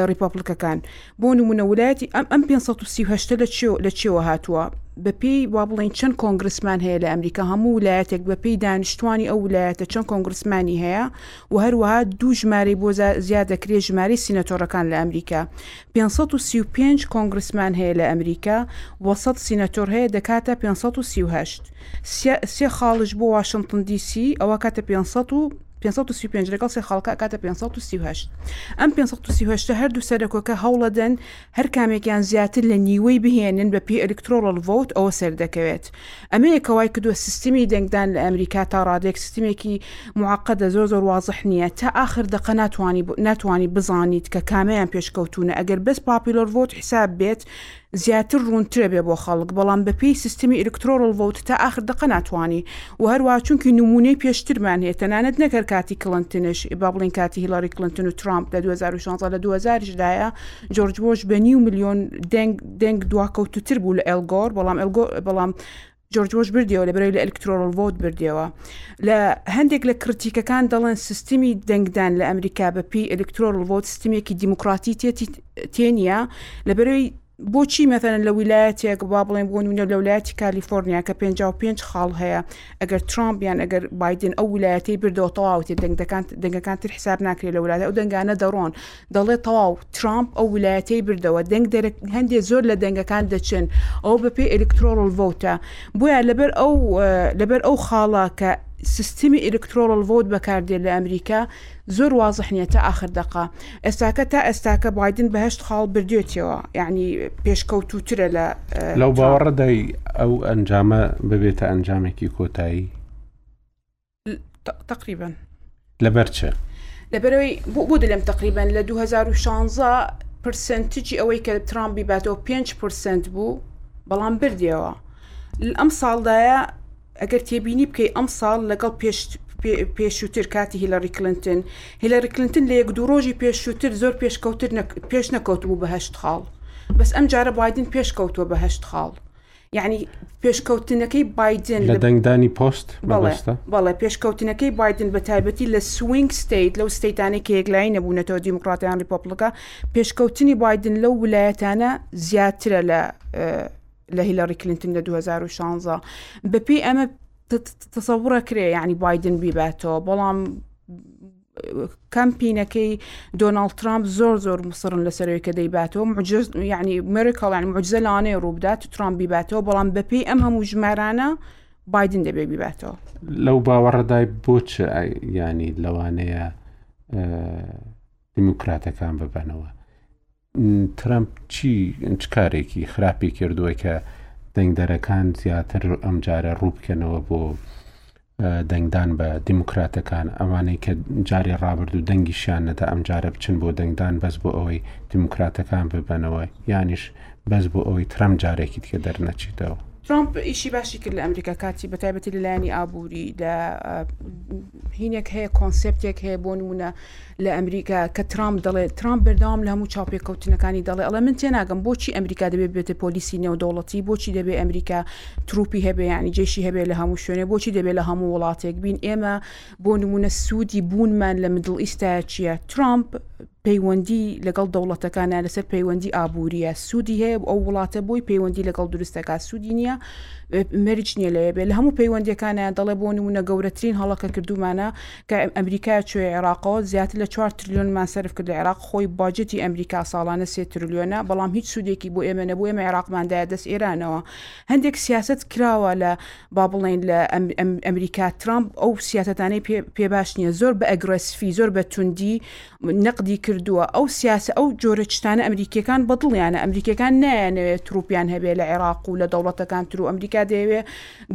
ڕیپابڵکەکان بۆ نمونە ولایەتی ئەم ئەم 538 لە چێ لە چێوە هاتووە بەپی وا بڵین چەند کۆنگرسمان هەیە لە ئەمریکا هەموو ولایەتێک بەپی دانیشتوانی ئەو ولایەتە چەند کۆنگرسمانی هەیە و هەروەها دوو ژمارەی بۆ زیاد دەکرێ ژماری سینەتۆرەکان لە ئەمریکا 535 کۆنگرسمان هەیە لە ئەمریکا وسە سینەتۆر هەیە دەکاتە 538 سێ خاڵش بۆ واشنگتن دیسی ئەوە کاتە 500 پێنج سەد و سی و پێنج لەگەڵ سێ خاڵکە ئەکاتە پێنج سەد و سی و هەشت. ئەم پێنج سەد و سی و هەشتە هەردوو سەرەکۆکە هەوڵەدەن هەر کامێکیان زیاتر لە نیوەی بهێنن بە پێی ئەلیکترۆڵڵ ڤۆوت ئەوە سەردەکەوێت. ئەمەیە کە وای کردووە سیستمی دەنگدان لە ئەمریکا تا ڕادەیەک سیستمێکی موعەقەدە زۆر زۆر وازح نییە تا ئاخر دەقە ناتوانی ناتوانی بزانیت کە کامەیان پێشکەوتوونە ئەگەر بەس پاپیلۆر ڤۆوت حیساب بێت زیاتر ڕوونترە بێ بۆ خەڵک بەڵام بە پێی سیستمی ئیلکترۆرڵ ڤۆوت تا ئاخر دەقە ناتوانی وە هەروەها چونکی نموونەی پێشترمان هەیە تەنانەت نەک هەر کاتی کڵنتنش با بڵێین کاتی هیڵاری کڵنتن و ترامپ لە دوو هەزار و شانزە لە دوو هەزار یش دایە جۆرج بۆش بە نیو ملیۆن دەنگ دەنگ دواکەوتووتر بوو لە ئێڵ گۆر بەڵام ئێڵ گۆر بەڵام جۆرج وۆش بردیەوە لە بەرەوەی لە ئەلکترۆڵ ڤۆت بردیەوە لە هەندێک لە کڕتیکەکان دەڵێن سیستمی دەنگدان لە ئەمریکا بە پێی ئەلکترۆل ڤۆت سیستمێکی دیموکراتی تێتی تێنە لە بەرەوەی بۆچی مەفەن لە ویلایەتێک با بڵێن بۆ نمونە لە ولایەتی کالیفۆرنیا کە 55 خاڵ هەیە ئەگەر ترامپ یان ئەگەر بادن ئەو ولایەتی بردەوە تەواوتێ دەنگەکان دەنگەکان تر حساب ناکرێت لە ولایە ئەو دەنگانە دەڕۆن دەڵێت تەواو ترامپ ئەو ولایەتەی بردەوە دەنگ دەرە هەندێک زۆر لە دەنگەکان دەچن ئەو بەپێ ئەلکترۆڵ ڤوتە بۆیە لەبەر ئەو لەبەر ئەو خاڵە کە سیستمی ئلکترۆڵ ڤوت بەکاردێت لە ئەمریکا زۆر وازح نیە تا ئاخر دەقا ئێستاکە تا ئێستاکە بادن بەهشت خاڵ بردوێتەوە یعنی پێشکەوتوترە لە لەو باوەڕدای ئەو ئەنجامە ببێتە ئەنجامێکی کۆتایی تقریبن لەبەر چ لەبەرەوەی بۆ بۆ دەلێم تقریبن لە 2016 پرسنتجی ئەوەی کە ترامبی باتەوە 5 پرسنت بوو بەڵام بردەوە ئەم ساڵدایە ئەگەر تێبینی بکەی ئەم ساڵ لەگەڵ پێش پێشووتر کاتی هیلاری کلنتن هیلاری کلنتن لە یەک دوو ڕۆژی پێشووتر زۆر پێشکەوتر پێش نەکەوت بوو بەهشت خاڵ بەس ئەم جارە بادن پێشکەوتووە بەهشت خاڵ یعنی پێشکەوتنەکەی بادن لە دەنگدانی پۆست بەڵێ پێشکەوتنەکەی بادن بە تایبەتی لە سوینگ ستیت لەو ستیتانی کە یەکلایی نەبوونەتەوە دیموکراتیان ریپۆپلەکە پێشکەوتنی بادن لەو ولایەتانە زیاترە لە لە هیلاری کلنتن لە 2016 بەپی ئەمە تەسەڕە کرێ ینی بادن بیباتەوە بەڵام کەمپینەکەی دۆناڵد ترامپ زۆر زۆر مسرن لە سەرۆی کە دەیباتەوە ینی مێرکڵیان مجزە لەوانەیە ڕووبدات ترامپ بیباتەوە بەڵام بەپی ئەم هەموو ژمارانە بادن دەبێ بیباتەوە لەو باوەڕدای بۆچ ینی لەوانەیە دیموکراتەکان ببەنەوە ترەمپ چی چ کارێکی خراپی کردووە کە دەنگدەرەکان زیاتر ئەمجارە ڕوو بکەنەوە بۆ دەنگدان بە دیموکراتەکان ئەوانەی کە جاری ڕابرد و دەنگیشیان نەدا ئەمجارە بچن بۆ دەنگدان بەس بۆ ئەوەی دیموکراتەکان ببەنەوە یانیش بەس بۆ ئەوەی ترەم جارێکی دیکە دەرنەچیتەوە. ترامپ ئیشی باشی کرد لە ئەمریکا کاتی بەتایبەتی لە لایەنی ئابووری لە هینێک هەیە کۆنسپتێک هەیە بۆ نمونە لە ئەمریکا کە ترامپ دەڵێت ترامپ بەردەوام لە هەموو چاپێککەوتنەکانی دەڵێ ئەڵێ من تێناگەم بۆچی ئەمریکا دەبێت بێتە پۆلیسی نێودەوڵەتی بۆچی دەبێت ئەمریکا تروپی هەبێ ینی جێشی هەبێ لە هەموو شوێنێ بۆچی دەبێت لە هەموو وڵاتێک بین ئێمە بۆ نمونە سوودی بوونمان لە مدڵ ئیستا چییە ترامپ پەیوەندی لەگەڵ دەوڵەتەکانە لەسەر پەیوەندی ئابووریە سوودی هەیە ئەو وڵاتە بۆی پەیوەندی لەگەڵ دروستەکە سوودی نییە مەرج نییە لەوێ بێ لە هەموو پەیوەندەکانە دەڵێ بۆ نمونە گەورەترین هەڵەکە کردومانە کە ئەمریکا چێ عێراقەوە زیاتر لە 4 تریلیۆنمان سرف کرد لە عێراق خۆی باجەتی ئەمریکا ساڵانە سێ تریلیۆنە بەڵام هیچ سوودێکی بۆ ئێمە نەبوو ئێمە عێراقماندایە دەست ئێرانەوە هەندێک سیاست کراوە لە با بڵێن لە ئەمریکا ترامپ ئەو سیاستانەی پێ باش نییە زۆر بە ئەگرسفی زۆر بە توندی نەقدی کردووە ئەو سیاسە ئەو جۆرە چتانە ئەمریکیەکان بەدڵیانە ئەمریکیەکان نایانەوێت تروپیان هەبێ لە عێراق و لە دەوڵەتەکان ترو ئەمریکا دەیەوێ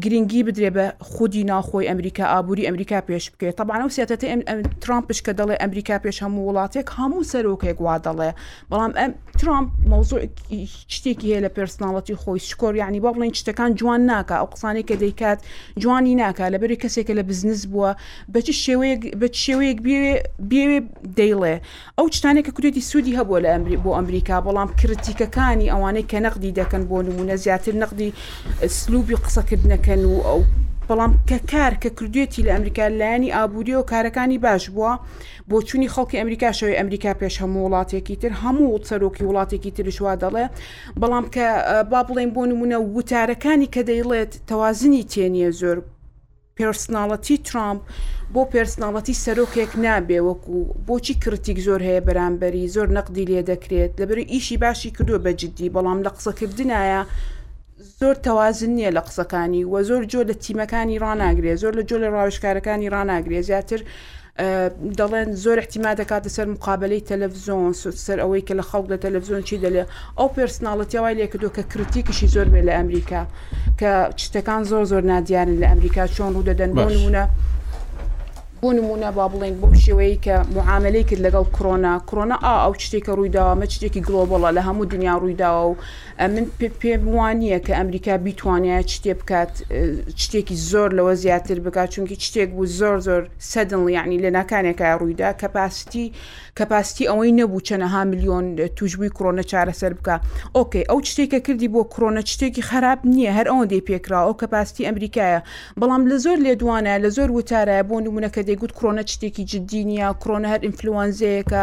گرنگی بدرێ بە خودی ناوخۆی ئەمریکا ئابووری ئەمریکا پێش بکەێت تەبان و سیاتەتی ترامپش کە دەڵێ ئەمریکا پێش هەموو وڵاتێک هەموو سەرۆکێک وا دەڵێ بەڵام ئەم ترامپ مەوزوع شتێکی هەیە لە پرسناڵەتی خۆی شکۆر یعنی بەڵێن شتەکان جوان ناکە ئەو قسانێک کە دەیکات جوانی ناکە لەبەری کەسێکە لە بزنس بووە بە چ شێوەیەک بە چ شێوەیەک بێوێ بێوێ دەیڵێ ئەو شتانێک کە کورێتی سوودی هەبووە لە ئەمری بۆ ئەمریکا بەڵام کریتیکەکانی ئەوانەی کە نەقدی دەکەن بۆ نمونە زیاتر نەقدی سلوبی قسەکردنەکەن و ئەو بەڵام کە کار کە کردوێتی لە ئەمریکا لایەنی ئابووری و کارەکانی باش بووە بۆچووی خەڵکی ئەمریکاشەوەی ئەمریکا پێش هەموو وڵاتێکی تر هەموو سەرۆکی وڵاتێکی ترشوا دەڵێ بەڵام کە با بڵێن بۆ نمونە وتارەکانی کە دەیڵێت تەوازنی تێنیە زۆر پێرسناڵەتی ترامپ بۆ پێرسناڵەتی سەرۆکێک نابێ وەکو بۆچی کڕتیک زۆر هەیە بەرامبەری زۆر نەقدی لێ دەکرێت لەبری ئیشی باشی کردووە بە جددی بەڵام لە قسەکردایە زۆر تەوازن نییە لە قسەکانی وە زۆر جۆ لە تیمەکانی ڕناگرێت زۆر لە جۆ لە ڕاوشکارەکانی ڕناگرێت زیاتر دەڵێن زۆر احتیما دەکاتە سەر مقابەلەی تەلەفزۆن سەر ئەوەی کە لە خەڵک لە تەلەفزۆن چی دەلێ ئەو پێرسناڵەتیا وای لێکردو کە کرتیکشی زۆر بێ لە ئەمریکا کە شتەکان زۆر زۆر نادیارن لە ئەمریکا چۆن ڕوو دەدەن بۆ باش نمونە بۆ نمونە با بڵێن بەو شێوەیە کە معاملەی کرد لەگەڵ کڕۆنا کڕۆنا ئا ئەو شتێکە ڕوویداوە مە شتێکی گلۆبڵە لە هەموو دنیا ڕوویداوە و من پێم وا نییە کە ئەمریکا بیتوانایە چ تێ بکات شتێکی زۆر لەوە زیاتر بکات چونکی شتێک بوو زۆر زۆر سەدن یعنی لە ناکانێکە ڕوویدا کەپاستی کەپاستی ئەوەی نەبوو چەنەها میلیۆن توشببووی کۆنە چارەسەر بکە ئۆکەی ئەو شتێکە کردی بۆ کۆنە شتێکی خراپ نییە هەر ئەوەن دەی پێکرا ئەو کەپاستی ئەمریکایە بەڵام لە زۆر لێدوانە لە زۆر وتارە بۆ نمونونەکە دەیگوت کۆنە شتێکی جددی نییە کۆنە هەر ئینفلوەنزەیەەکە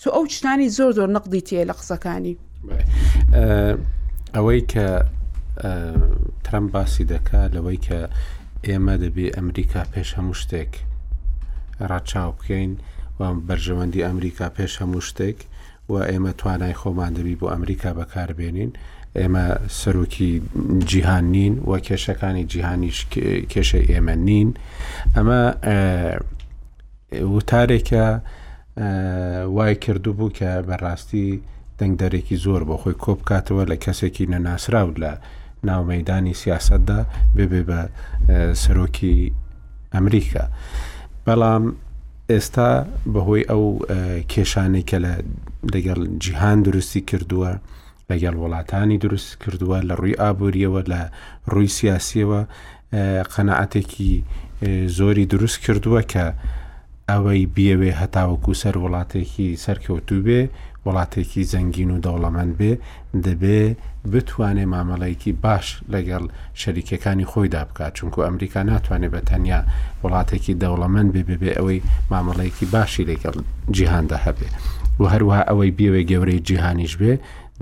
تۆ ئەو چنانی زۆر زۆر نەقدی تێ لە قسەکانی ئەوەی کە ترەم باسی دەکا لەوەی کە ئێمە دەبێ ئەمریکا پێش هەموو شتێک ڕەچاو بکەین و بەرژەوەندی ئەمریکا پێش هەموو شتێک و ئێمە توانای خۆمان دەبی بۆ ئەمریکا بەکاربێنین ئێمە سەرۆکی جیهان نین و کێشەکانی جیهانیش کێشەی ئێمە نین ئەمە وتارێکە وای کردبوو کە بەڕاستی دەنگدەرێکی زۆر بۆ خۆی کۆبکاتەوە لە کەسێکی نەناسراو لە ناو مەدانی سیاستدا ببێ بە سەرۆکی ئەمریکا بەڵام ئێستا بەهۆی ئەو کێشانەی کە لە لەگەڵ جیهان دروستی کردووە لەگەڵ وڵاتانی دروست کردووە لە ڕووی ئابوووریەوە لە ڕووی سیاسیەوە قەنەعاتێکی زۆری دروست کردووە کە ئەوەی بیەوێ هەتاوەکو سەر وڵاتێکی سەرکەوتوو بێ وڵاتێکی زەنگین و دەوڵەمەند بێ دەبێ بتوانێ مامەڵەیەکی باش لەگەڵ شەریکەکانی خۆیدا بکات چونکو ئەمریکا ناتوانێت بە تەنیا وڵاتێکی دەوڵەمەند بێ بەبێ ئەوەی مامەڵەیەکی باشی لەگەڵ جیهاندا هەبێ و هەروە ئەوەی بێوێ گەورەی جیهانیش بێ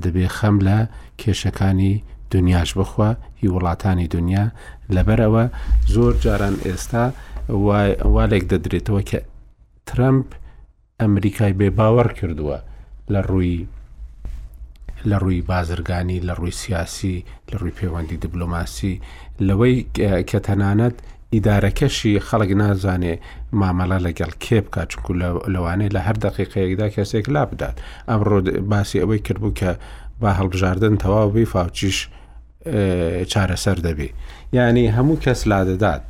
دەبێ خەم لە کێشەکانی دنیاش بخوا هی وڵاتانی دنیا لەبەرەوە زۆر جاران ئێستا والێک دەدرێتەوە کە ترەمپ ئەمریکای بێ باوەڕ کردووە لە ڕووی لە ڕووی بازرگانی لە ڕووی سیاسی لە ڕووی پەیوەندی دبلۆماسی لەوەی کە تەنانەت ئیدارەکەشی خەڵک نازانێ مامەڵە لەگەڵ کێ بکات چکو لەوانەیە لە هەر دقیقەیەکدا کەسێک لا بدات ئەمڕۆ باسی ئەوەی کردبوو کە با هەڵبژاردن تەواو بی فاوچیش چارەسەر دەبێ یانی هەموو کەس لادەدات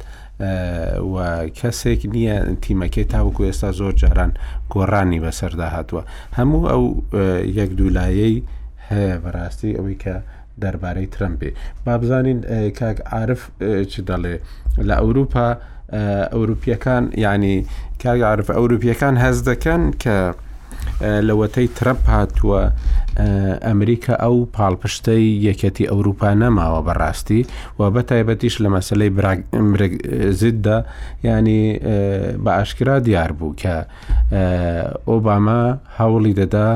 و کەسێک نییە تیمەکەی تاوەکو ئێستا زۆر جاران گۆڕانی بەسەردا هاتووە هەموو ئەو یەک دوولایەی هەیە بەڕاستی ئەوەی کە دەربارەی ترەمپێ بابزانین کاک عرف چ دەڵێ لە ئەوروپا ئەوروپیەکان یعنی کاک عارف ئەوروپیەکان هەز دەکەن کە لەوەتەی ترەپ هاتووە ئەمریکا ئەو پاڵپشتەی یەکەتی ئەوروپا نەماوە بەڕاستی و بە تایبەتیش لە مەسلەی زددا ینی بە ئاشکرا دیار بوو کە ئۆباما هەوڵی دەدا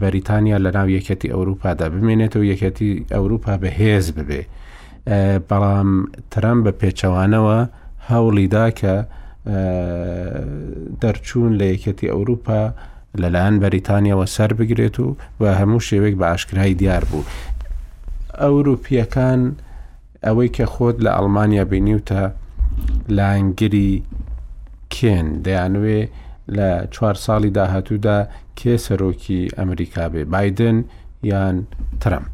بەریتانیا لە ناو یەکەتی ئەوروپادا بمێنێتەوە یەکەتی ئەوروپا بەهێز ببێ. بەڵام ترەمپ بە پێچەوانەوە هەوڵیدا کە دەرچوون لە یەکێتی ئەوروپا لەلایەن بەریتانیەوە سەر بگرێت و و هەموو شێوێک بە ئاشکرای دیار بوو ئەوروپیەکان ئەوەی کە خۆت لە ئەڵمانیا بینیوتە لانگری کێن دەیانوێ لە چوار ساڵی داهاتوودا کێ سەرۆکی ئەمریکا بێ بادن یان ترەمپ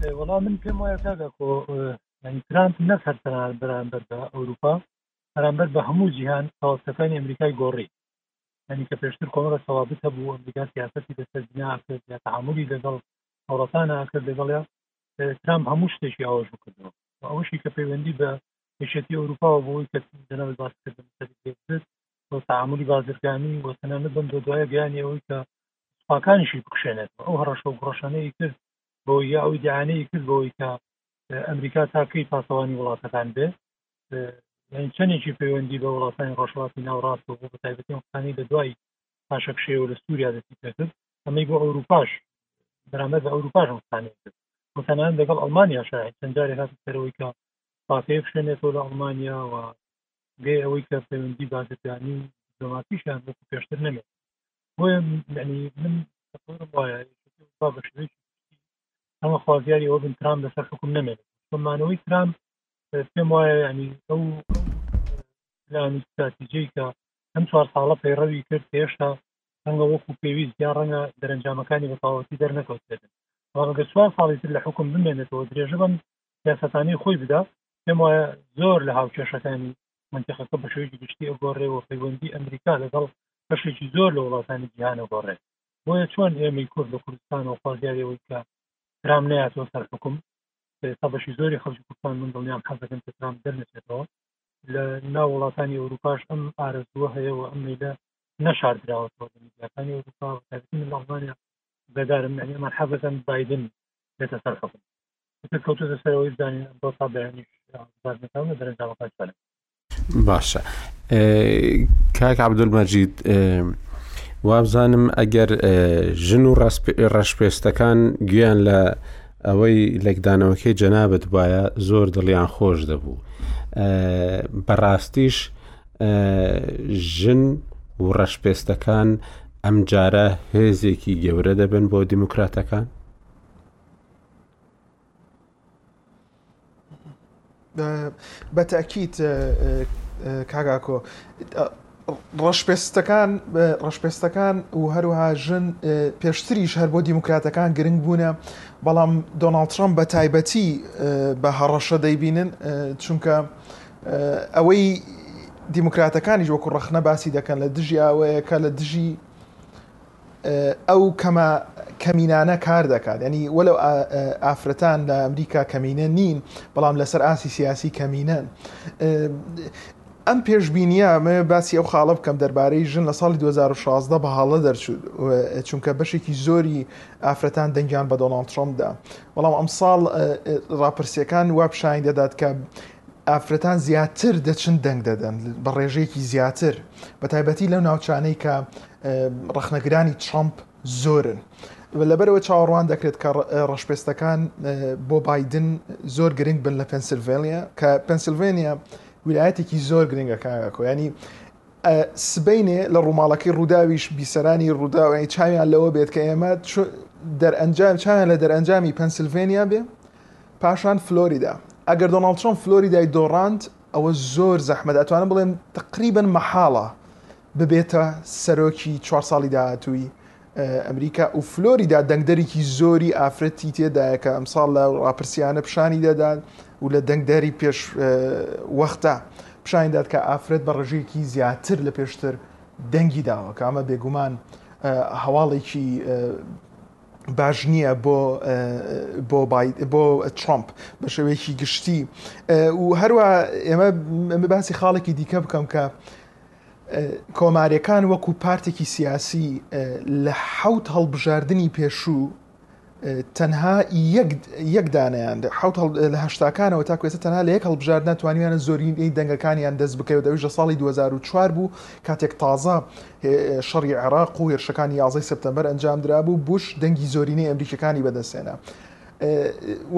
بەێ وڵام من پێم وایە تادا کۆ ترامپ نەک هەر تەنان بەرامبەر بە ئەوروپا بەرامبەر بە هەموو جیهان تاوەستەکانی ئەمریکای گۆڕی ئەنی کە پێشتر کۆمەڵە سەوابت هەبوو ئەمریکا سیاستی لەسەر بنا کرد یا تعاملی لەگەڵ هەوڵەتان ئاکرد لەگەڵیا ترام هەموو شتێکی ئاوەژ کردەوە ئەوشی کە پەیوەندی بە یەکێتی ئەوروپا و بەوەی کە جەنابت باسی کرد لەمەسەری برێگزت و تەعامولی بازرگانی و تەنانەت بەم دو دوایە گەیانی ئەوەی کە سوپاکانیشی بکشێنێتەوە ئەو هەڕەشە و گوڕەشانەی کرد بەوەی یا ئەو ئیدعانەی کرد بەوەی کە ئەمریکا تا کەی پاسەوانی وڵاتەکان بێ یعنی چەندێکی پەیوەندی بە وڵاتانی ڕۆژهڵاتی ناوڕاست و بۆ بە تایبەتی ئەم قسانەی لە دوای پاشەکشەیەوە لە سووریا دەستی پێکرد ئەمەی بۆ ئەوروپاش بەرامبەر بە ئەوروپاش ئەم قسانەی کرد وتەنان لەگەڵ ئەڵمانیا شاید چەند جارێک هات سەرەوەی کە پاتەیە بشێنێتەوە لە ئەڵمانیا و بێ ئەوەی کە پەیوەندی بازرگانی و دیپلۆماتیشیان وەکو پێشتر نەمێت بۆیە یعنی من تەقدیرم وایە با بە شێوەیەکی ئەمە خوازیاری ئەوە بن ترام لەسەر حکوم نەمێنێت چون مانەوەی ترام اه، پێم وایە ینی ئەو ئەو پلان و استراتیجەی کە ئەم چوار ساڵە پەیڕەوی کرد کە هێشتا ڕەنگە وەکو پێویست یان ڕەنگە دەرەنجامەکانی بە تەواوەتی دەرنەکەوتێتن بەڵام گە چوار ساڵی تر لە حکم بمێنێتەوە درێژە بەم سیاسەتانەی خۆی بدا پێم وایە زۆر لە هاوکێشەکانی منتیقەکە بە شێوەیەکی گشتی ئەگۆڕێ و پەیوەندی ئەمریکا لەگەڵ بەشێکی زۆر لە وڵاتانی جیهانە گۆڕێ بۆیە چۆن ئێمەی کورد لە کوردستان و خوازیارەوەی کە ترام نەیاتەوە سەر حکوم ئێستا بەشی زۆری خەڵکی کوردستان من دڵنیام حەزەکەن کە ترام دەرنەچێتەوە لە ناو وڵاتانی ئەوروپاش ئەم ئارەزووە هەیە و ئەم میلە نەشاردراوەەوە لە میدیاکانی ئەوروپا و من لە ئەڵمانیا بەدارم یعنی ئەمان حەزەکەن بادن بێتە سەر حکوم کەوتۆتە سەرەوەی بزانین ئەمڕۆ تا بەیانیش بازنەکان و دەرەنجامەکان چۆنە باشە کاک عبدول مەجید وابزانم ئەگەر ژن و ڕەشپێستەکان گویان لە ئەوەی لەکدانەوەکەی جەنابەت وایە زۆر دڵیان خۆش دەبوو بەڕاستیش ژن و ڕەشپێستەکان ئەم جارە هێزێکی گەورە دەبن بۆ دیموکراتەکان بە تاکیت کاگاکۆ ڕەشپێستەکان ڕەشپێستەکان و هەروها ژن پێشتریش هەر بۆ دیموکراتەکان گرنگ بوونە بەڵام دۆناڵد ترامپ بە تایبەتی بە هەڕەشە دەیبینن چونکە ئەوەی دیموکراتەکانیش وەکو ڕەخنە باسی دەکەن لە دژی ئەوەیە کە لە دژی ئەو کەمە کەمینانە کار دەکات ینی وەلو ئافرەتان لە ئەمریکا کەمینە نین بەڵام لەسەر ئاسی سیاسی کەمینەن ئەم پێشببینە من باسی ئەو خاڵە بکەم دەربارەی ژن لە ساڵی 2016 بەهاڵە دەرچوو چونکە بەشێکی زۆری ئافرەتان دەنگیان بە دۆناڵ ترۆمدا بەڵام ئەم ساڵ ڕاپرسیەکان وا پیشانی دەدات کە ئافرەتان زیاتر دەچن دەنگ دەدەن بە ڕێژەیەکی زیاتر بە تایبەتی لەو ناوچانەی کە ڕخنەگرانی ترامپ زۆرن لەبەرەوە چاوەڕوان دەکرێت کە ڕەشپێستەکان بۆ بادن زۆر گرنگ بن لە پەنسلڤێنیا کە پەنسلڤێنیا ویلایەتێکی زۆر گرنگە کاکۆ ینی سبینێ لە ڕووماڵەکەی ڕووداویش بیسەرانی ڕووداوی چاویان لەوە بێت کە ئێمە دەرئەنجام چاویان لە دەرئەنجامی پەنسلڤێنیا بێ پاشان فلۆریدا ئەگەر دۆناڵد ترەمپ فلۆریدای دۆڕاند ئەوە زۆر زەحمەتە ئەتوانم بڵێم تقریبا مەحاڵە ببێتە سەرۆکی چوار ساڵی داهاتووی ئەمریکا و فلۆریدا دەنگدەرێکی زۆری ئافرەتی تێدایە کە ئەمساڵ لە ڕاپرسیانە پیشانی دەدات و لە دەنگداری پێش وەختە پیشانی داد کە ئافرەت بە ڕژێکی زیاتر لە پێشتر دەنگی داوە کە ئەمە بێگومان هەواڵێکی باش نییە بۆ بۆ ترامپ بە شێوەیەکی گشتی و هەروە ئێمە ئەمە باسی خاڵێکی دیکە بکەم کە کۆمارەکان وەکو پارتێکی سیاسی لە حەوت هەڵبژاردننی پێشوو تەنها یەکدانیان لە هەشتاکانەوە تا کوێسە تەنها لە یەک هەڵبژار ناتوانیانە زۆرینەی دەنگەکانیان دەست بکەوت دەویش لە ساڵی 2004 بوو کاتێک تازە شەڕی عێراق و هێرشەکانی یازدەی سەپتەمبەر ئەنجامدرابوو، بوش دەنگی زۆرینەی ئەمریکییەکانی بەدەستهێنا.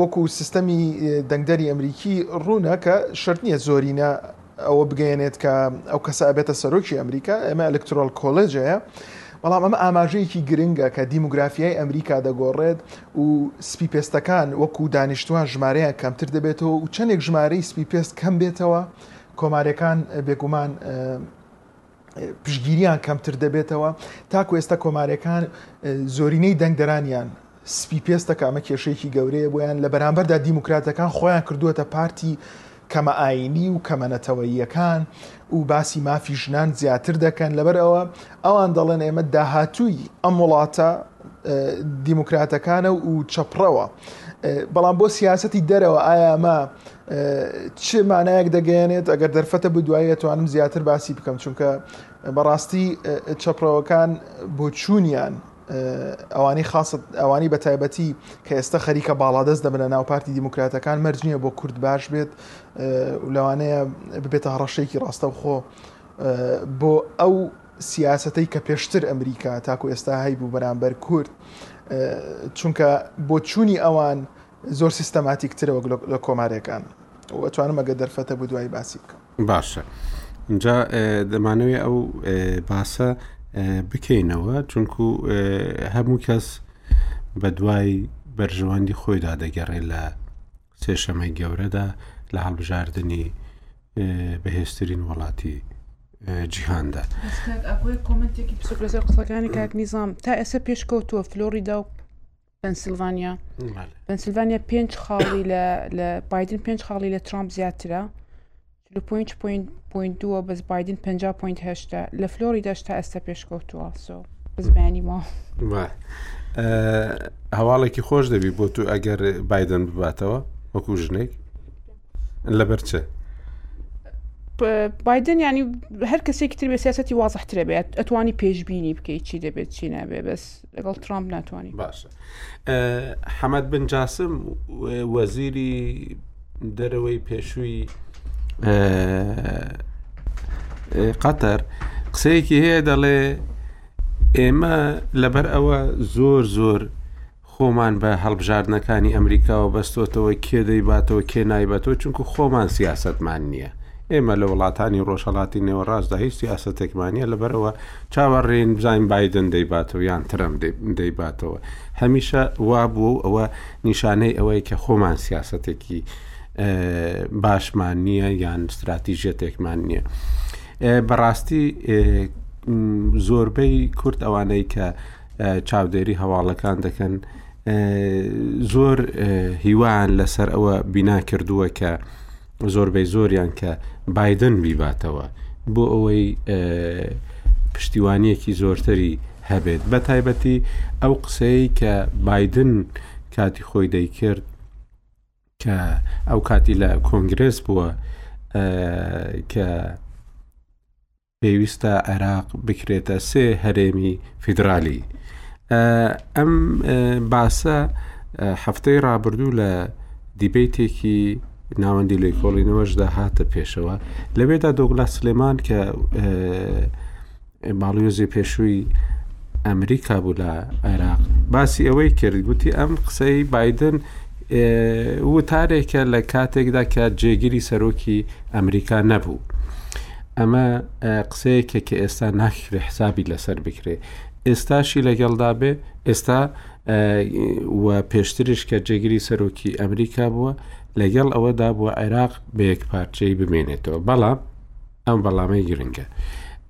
وەکو سیستەمی دەنگدەری ئەمریکی، ڕوونە کە شەرت نییە زۆرینە ئەوە بگەیەنێت کە ئەو کەسە ئەبێتە سەرۆکی ئەمریکا، ئەمە ئەلکتۆرال کۆلێج هەیە، بەڵام ئەمە ئاماژەیەکی گرنگە کە دیمۆگرافیای ئەمریکا دەگۆڕێت و سپیپێستەکان وەکو دانیشتوان ژمارەیان کەمتر دەبێتەوە و چەندێک ژمارەی سپیپێست کەمبێتەوە، کۆمارییەکان بێگومان پشتگیریان کەمتر دەبێتەوە تاکو ئێستا کۆمارەکان زۆرینەی دەنگدەرانیان سپی پێستە کە ئەمە کێشەیەکی گەورەیە بۆیان لە بەرامبەردا دیموکراتەکان خۆیان کردووەتە پارتی کەمە ئاینی و کەمەنەتەوەییەکان و باسی مافی ژنان زیاتر دەکەن لەبەرەوە ئەوان دەڵێن ئێمە داهاتووی ئەم وڵاتە دیموکراتەکانە و چەپڕەوە بەڵام بۆ سیاستی دەرەوە ئایا ئەمە چ مانایەک دەگەیەنێت ئەگەر دەرفەتە بدوایە توانم زیاتر باسی بکەم چونکە بەڕاستی چەپڕەوەکان بۆچوونیان ئەوانی خاصت ئەوانی بە تایبەتی کە ئێستا خەریکە باڵادەست دەبنە ناو پارتی دیموکراتەکان مەرج نییە بۆ کورد باش بێت لەوانەیە ببێتە هەڕەشەیەکی ڕاستەوخۆ بۆ ئەو سیاسەتەی کە پێشتر ئەمریکا تاکو ئێستا هەیبوو بەرامبەر کورد چونکە بۆچوونی ئەوان زۆر سیستەماتیکترە وەک لە کۆمارەکان وەتوانم ئەگە دەرفەتە بۆ دوای باسی بکەم باشە اینجا دەمانەوێت ئەو باسە بکەینەوە چونکو هەموو کەس بە دوای بەرژەوەندی خۆیدا دەگەڕێ لە سێشەمەی گەورەدا لە هەڵبژاردنی بەهێزترین وڵاتی جیهاندا قسەکانی کاک نیزام تا ئێستا پێشکەوتووە فلۆریدا و پەنسیلڤانیا پەنسیلڤانیا پێنج خاڵی لە بادن پێنج خاڵی لە ترامپ زیاترە 45 پوینت پوینت دووە بەس بادین 50 پوینت هشتا لە فلۆری داشتا ئەستە پێشکەوتووە سۆ بزبانی ما هەواڵێکی خۆش دەبی بۆ تو ئەگەر بادن بباتەوە وەکو ژنێک لەبەرچە بادن ینی هەر کەسێکی تر بە سیاستی وازحترە بێت ئەتوانی پێشببینی بکەیت چی دەبێت چی نابێ بەس لەگەڵ ترامپ ناتوانین باشە حەمەد بن جاسم وەزیری دەرەوەی پێشووی قەتەر قسەیەکی هەیە دەڵێ ئێمە لەبەر ئەوە زۆر زۆر خۆمان بە هەڵبژاردنەکانی ئەمریکاوە بەستۆتەوە کێ دەیباتەوە کێ نایبەتەوە چونکو خۆمان سیاستمان نییە ئێمە لە وڵاتانی ڕۆژهەڵاتی نێوەڕاستدا هیچ سیاسەتێکمان نییە، لەبەرئەوە چاوەڕێین بزانین بایدن دەیباتەوە یان ترەمپ دەیباتەوە. هەمیشە وابووە و ئەوە نیشانەی ئەوەیە کە خۆمان سیاسەتێکی باشمان نییە یان ستراتیژیەتێکمان نییە. بەڕاستی زۆربەی کورد ئەوانەی کە چاودێری هەواڵەکان دەکەن زۆر هیوایان لەسەر ئەوە بینا کردووە کە زۆربەی زۆریان کە بایدن بیباتەوە بۆ ئەوەی پشتیوانیەکی زۆرتری هەبێت بە تایبەتی ئەو قسەی کە بایدن کاتی خۆی دەیکرد کە ئەو کاتی لە کۆنگرس بووە کە پێویستە عێراق بکرێتە سێ هەرێمی فیدرالی ئەم باسە هەفتەی ڕابردوو لە دیبیتێکی ناوەندی لێ کۆڵینەوەشدا هاتە پێشەوە لەوێدا دۆگلا سلێمان کە باڵیۆزی پێشووی ئەمریکا بوو لە عێراق باسی ئەوەی کرد گوتی ئەم قسەی بادن وتارێکە لە کاتێکدا کە جێگیری سەرۆکی ئەمریکا نەبوو. ئەمە قسەیەکێک کە ئێستا ناکرێ حسابی لەسەر بکرێ ئێستاشی لەگەڵدا بێ ئێستا و پێشترش کە جێگری سەرۆکی ئەمریکا بووە لەگەڵ ئەوەدا بووە عێراق بەیەک پارچەی بمێنێتەوە بەڵام ئەم بەڵامەی گرنگە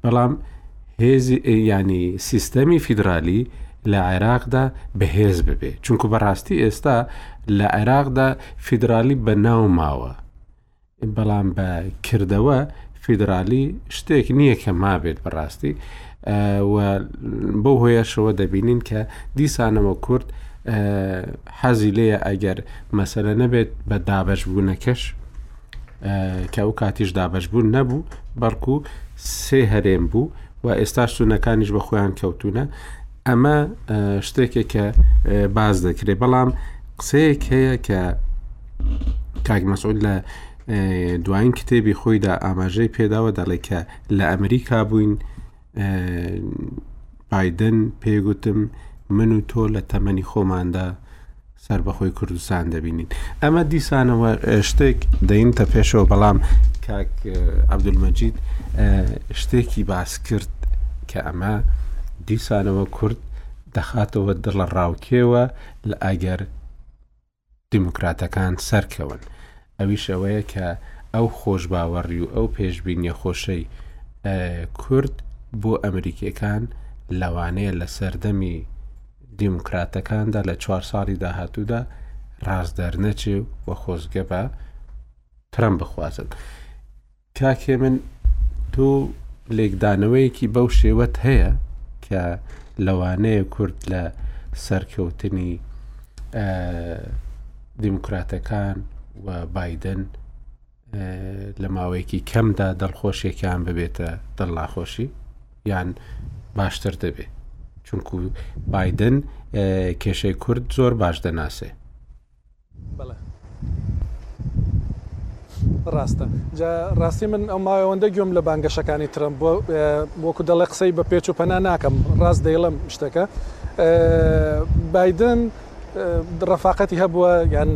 بەڵام هێزی ینی سیستەمی فیدرالی لە عێراقدا بەهێز ببێ چونکو بەڕاستی ئێستا لە عێراقدا فیدرالی بە ناو ماوە بەڵام بە کردەوە فیدرالی شتێک نییە کە مابێت بەڕاستی بۆ هۆیەشەوە دەبینین کە دیسانەوە کورد حەزی لێە ئەگەر مەسەرە نەبێت بە دابش بوونەکەش کە ئەو کاتیش دابش بوون نەبوو بەڵکو سێ هەرێم بوو و ئێستا سونەکانیش بە خۆیان کەوتونە ئەمە شتێکێک کە باز دەکرێت بەڵام قسەیەک هەیە کە کاک مەسعود لە دوایین کتێبی خۆیدا ئاماژەی پێداوە دەڵێ کە لە ئەمریکا بووین بادن پێگوتم من و تۆ لە تەمەنی خۆماندا سەر بەخۆی کوردستان دەبینین ئەمە دیسانەوە شتێک دەینتە پێشەوە بەڵام کاک عبدولمەجید شتێکی باس کرد کە ئەمە دیسانەوە کورد دەخاتەوە دڵە ڕاوکێوە لە ئەگەر دیموکراتەکان سەرکەون، ئەویش ئەوەیە کە ئەو خۆشباوەڕی و ئەو پێشبینیە خۆشەی کورد بۆ ئەمریکیەکان لەوانەیە لە سەردەمی دیموکراتەکاندا لە چوار ساڵی داهاتوودا ڕاست دەرنەچێ و خۆزگە بە ترەم بخوازن. کاک هێمن تۆ لێکدانەوەیەکی بەو شێوەت هەیە کە لەوانەیە کورد لە سەرکەوتنی دیموکراتەکان و بادن لە ماوەیەکی کەمدا دڵخۆشیێکیان ببێتە دڵ ناخۆشی یان باشتر دەبێت چونکو بادن کێشەی کورد زۆر باش دەناسێ بەڵێ ڕاستە جا ڕاستی من ئەو ماوەندە گوێم لە بانگەشەکانی ترم بۆ وەکو دەڵێ قسەی بە پێچ و پەنا ناکەم ڕاست دەیڵم شتەکە بادن ڕفاقەتی هەبووە یان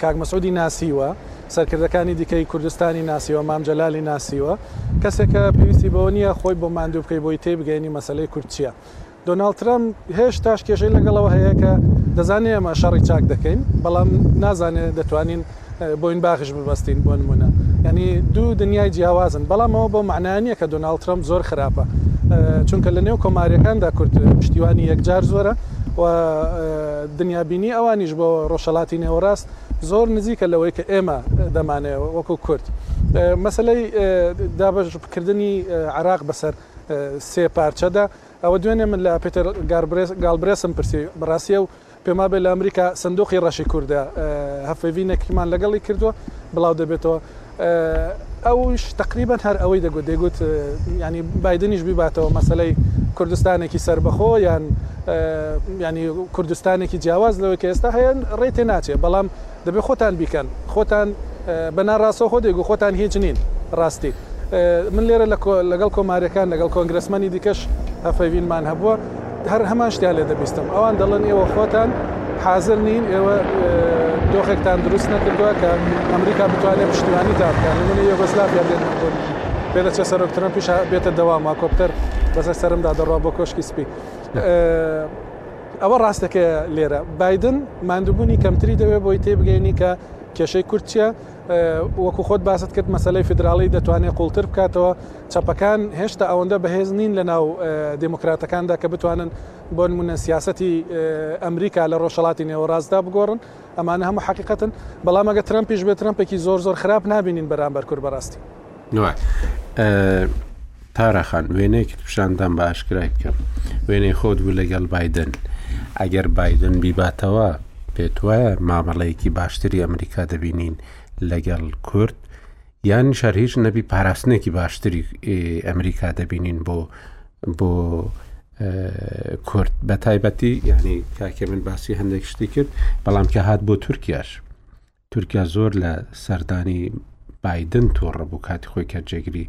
کاک مەسعودی ناسیوە سەرکردەکانی دیکەی کوردستانی ناسیوە مامجللالی ناسیوە کەسێکە پێویستی بەوە نییە خۆی بۆ ماندوو بکەی بۆی تێ بگەێنی مەسلەی کورتچیە دۆناڵد ترەمپ هێشتاش کێشەی لەگەڵ ئەوە هەیە کە دەزانێ ئێمە شەڕی چاک دەکەین، بەڵام نازانێ دەتوانین بۆین باخش ببەستین بۆ نموونە. یانی دوو دنیای جیاوازن، بەڵام ئەوە بەو مەعنایە نییە کە دۆناڵد ترەمپ زۆر خراپە، چونکە لە نێو کۆمارییەکاندا کورد پشتیوانی یەکجار زۆرە و دنیابینی ئەوانیش بۆ ڕۆژهەڵاتی نێوەڕاست زۆر نزیکە لەوەی کە ئێمە دەمانەوێ وەکوو کورد. مەسەلەی دابەشکردنی عێراق بەسەر سێ پارچەدا، ئەوە دوێنێ من لە پیتر گالبرێسم پرسی بەڕاستی ئەو پێمابێ لە ئەمریکا سندوقی ڕەشی کوردە هەفەڤینێکیمان لەگەڵی کردووە بڵاو دەبێتەوە ئەوش تقریبا هەر ئەوەی دەگوت دەگوت ینی بادنیش بیباتەوە مەسلەی کوردستانێکی سربەخۆ یان ینی کوردستانێکی جیاواز لەوەی کە ئێستا هەیە ڕێ تێ ناچێ بەڵام دەبێت خۆتان بیکەن خۆتان بە ناراستەوخۆ دەیگو خۆتان هیچ نین راستی من لێرە لەگەڵ کۆماریەکان لەگەڵ کۆنگرەسمەنی دیکەش هەڤپەیڤینمان هەبووە هەر هەمان شتیان لێ دەبیستم ئەوان دەڵێن ئێوە خۆتان حازر نین ئێوە دۆخێکتان دروست نەکردووە کە ئەمریکا بتوانێت پشتیوانی تا بکەن نمونە یۆگۆسلاڤیا بێنە بۆ پێدەچێ سەرۆک ترەمپیش بێتە دەوام هاکۆپتەر بەسەر سەرمدا دەڕوا بۆ کۆشکی سپی ئەوە ڕاستە کە لێرە بایدن ماندوبونی کەمتری دەوێت بۆی تێبگەینی کە کێشەی کورد چیە وەکو خۆت باست کرد مەسلەی فیدراڵی دەتوانێت قوڵتر بکاتەوە چەپەکان هێشتا ئەوەندە بەهێز نین لە ناو دموکراتەکاندا کە بتوانن بۆن منە سیاستی ئەمریکا لە ڕۆژەڵاتی نێوەڕاستدا بگۆڕن ئەمانە هەموو حقیقەتن بەڵام ئەگە ترمپیش بێت ترمپێکی زۆر زۆر خراپ نبینین بەرامبەر کورد بەڕاستی تارا خان وێنەیەکت پیشاندان بە ئاشکرای بکەم وێنەی خۆت بوو لەگەڵ بادن ئەگەر بادن بیباتەوە پێت وایە مامەڵەیەکی باشتری ئەمریکا دەبینین لەگەڵ کورد یان شەر هیچ نەبی پاراستنێکی باشتری ئەمریکا دەبینین بۆ بۆ کورد بە تایبەتی یعنی کاکە من باسی هەندێک شتی کرد بەڵام کە هات بۆ تورکیاش تورکیا زۆر لە سەردانی بایدن تۆڕە بوو کاتی خۆی کە جێگری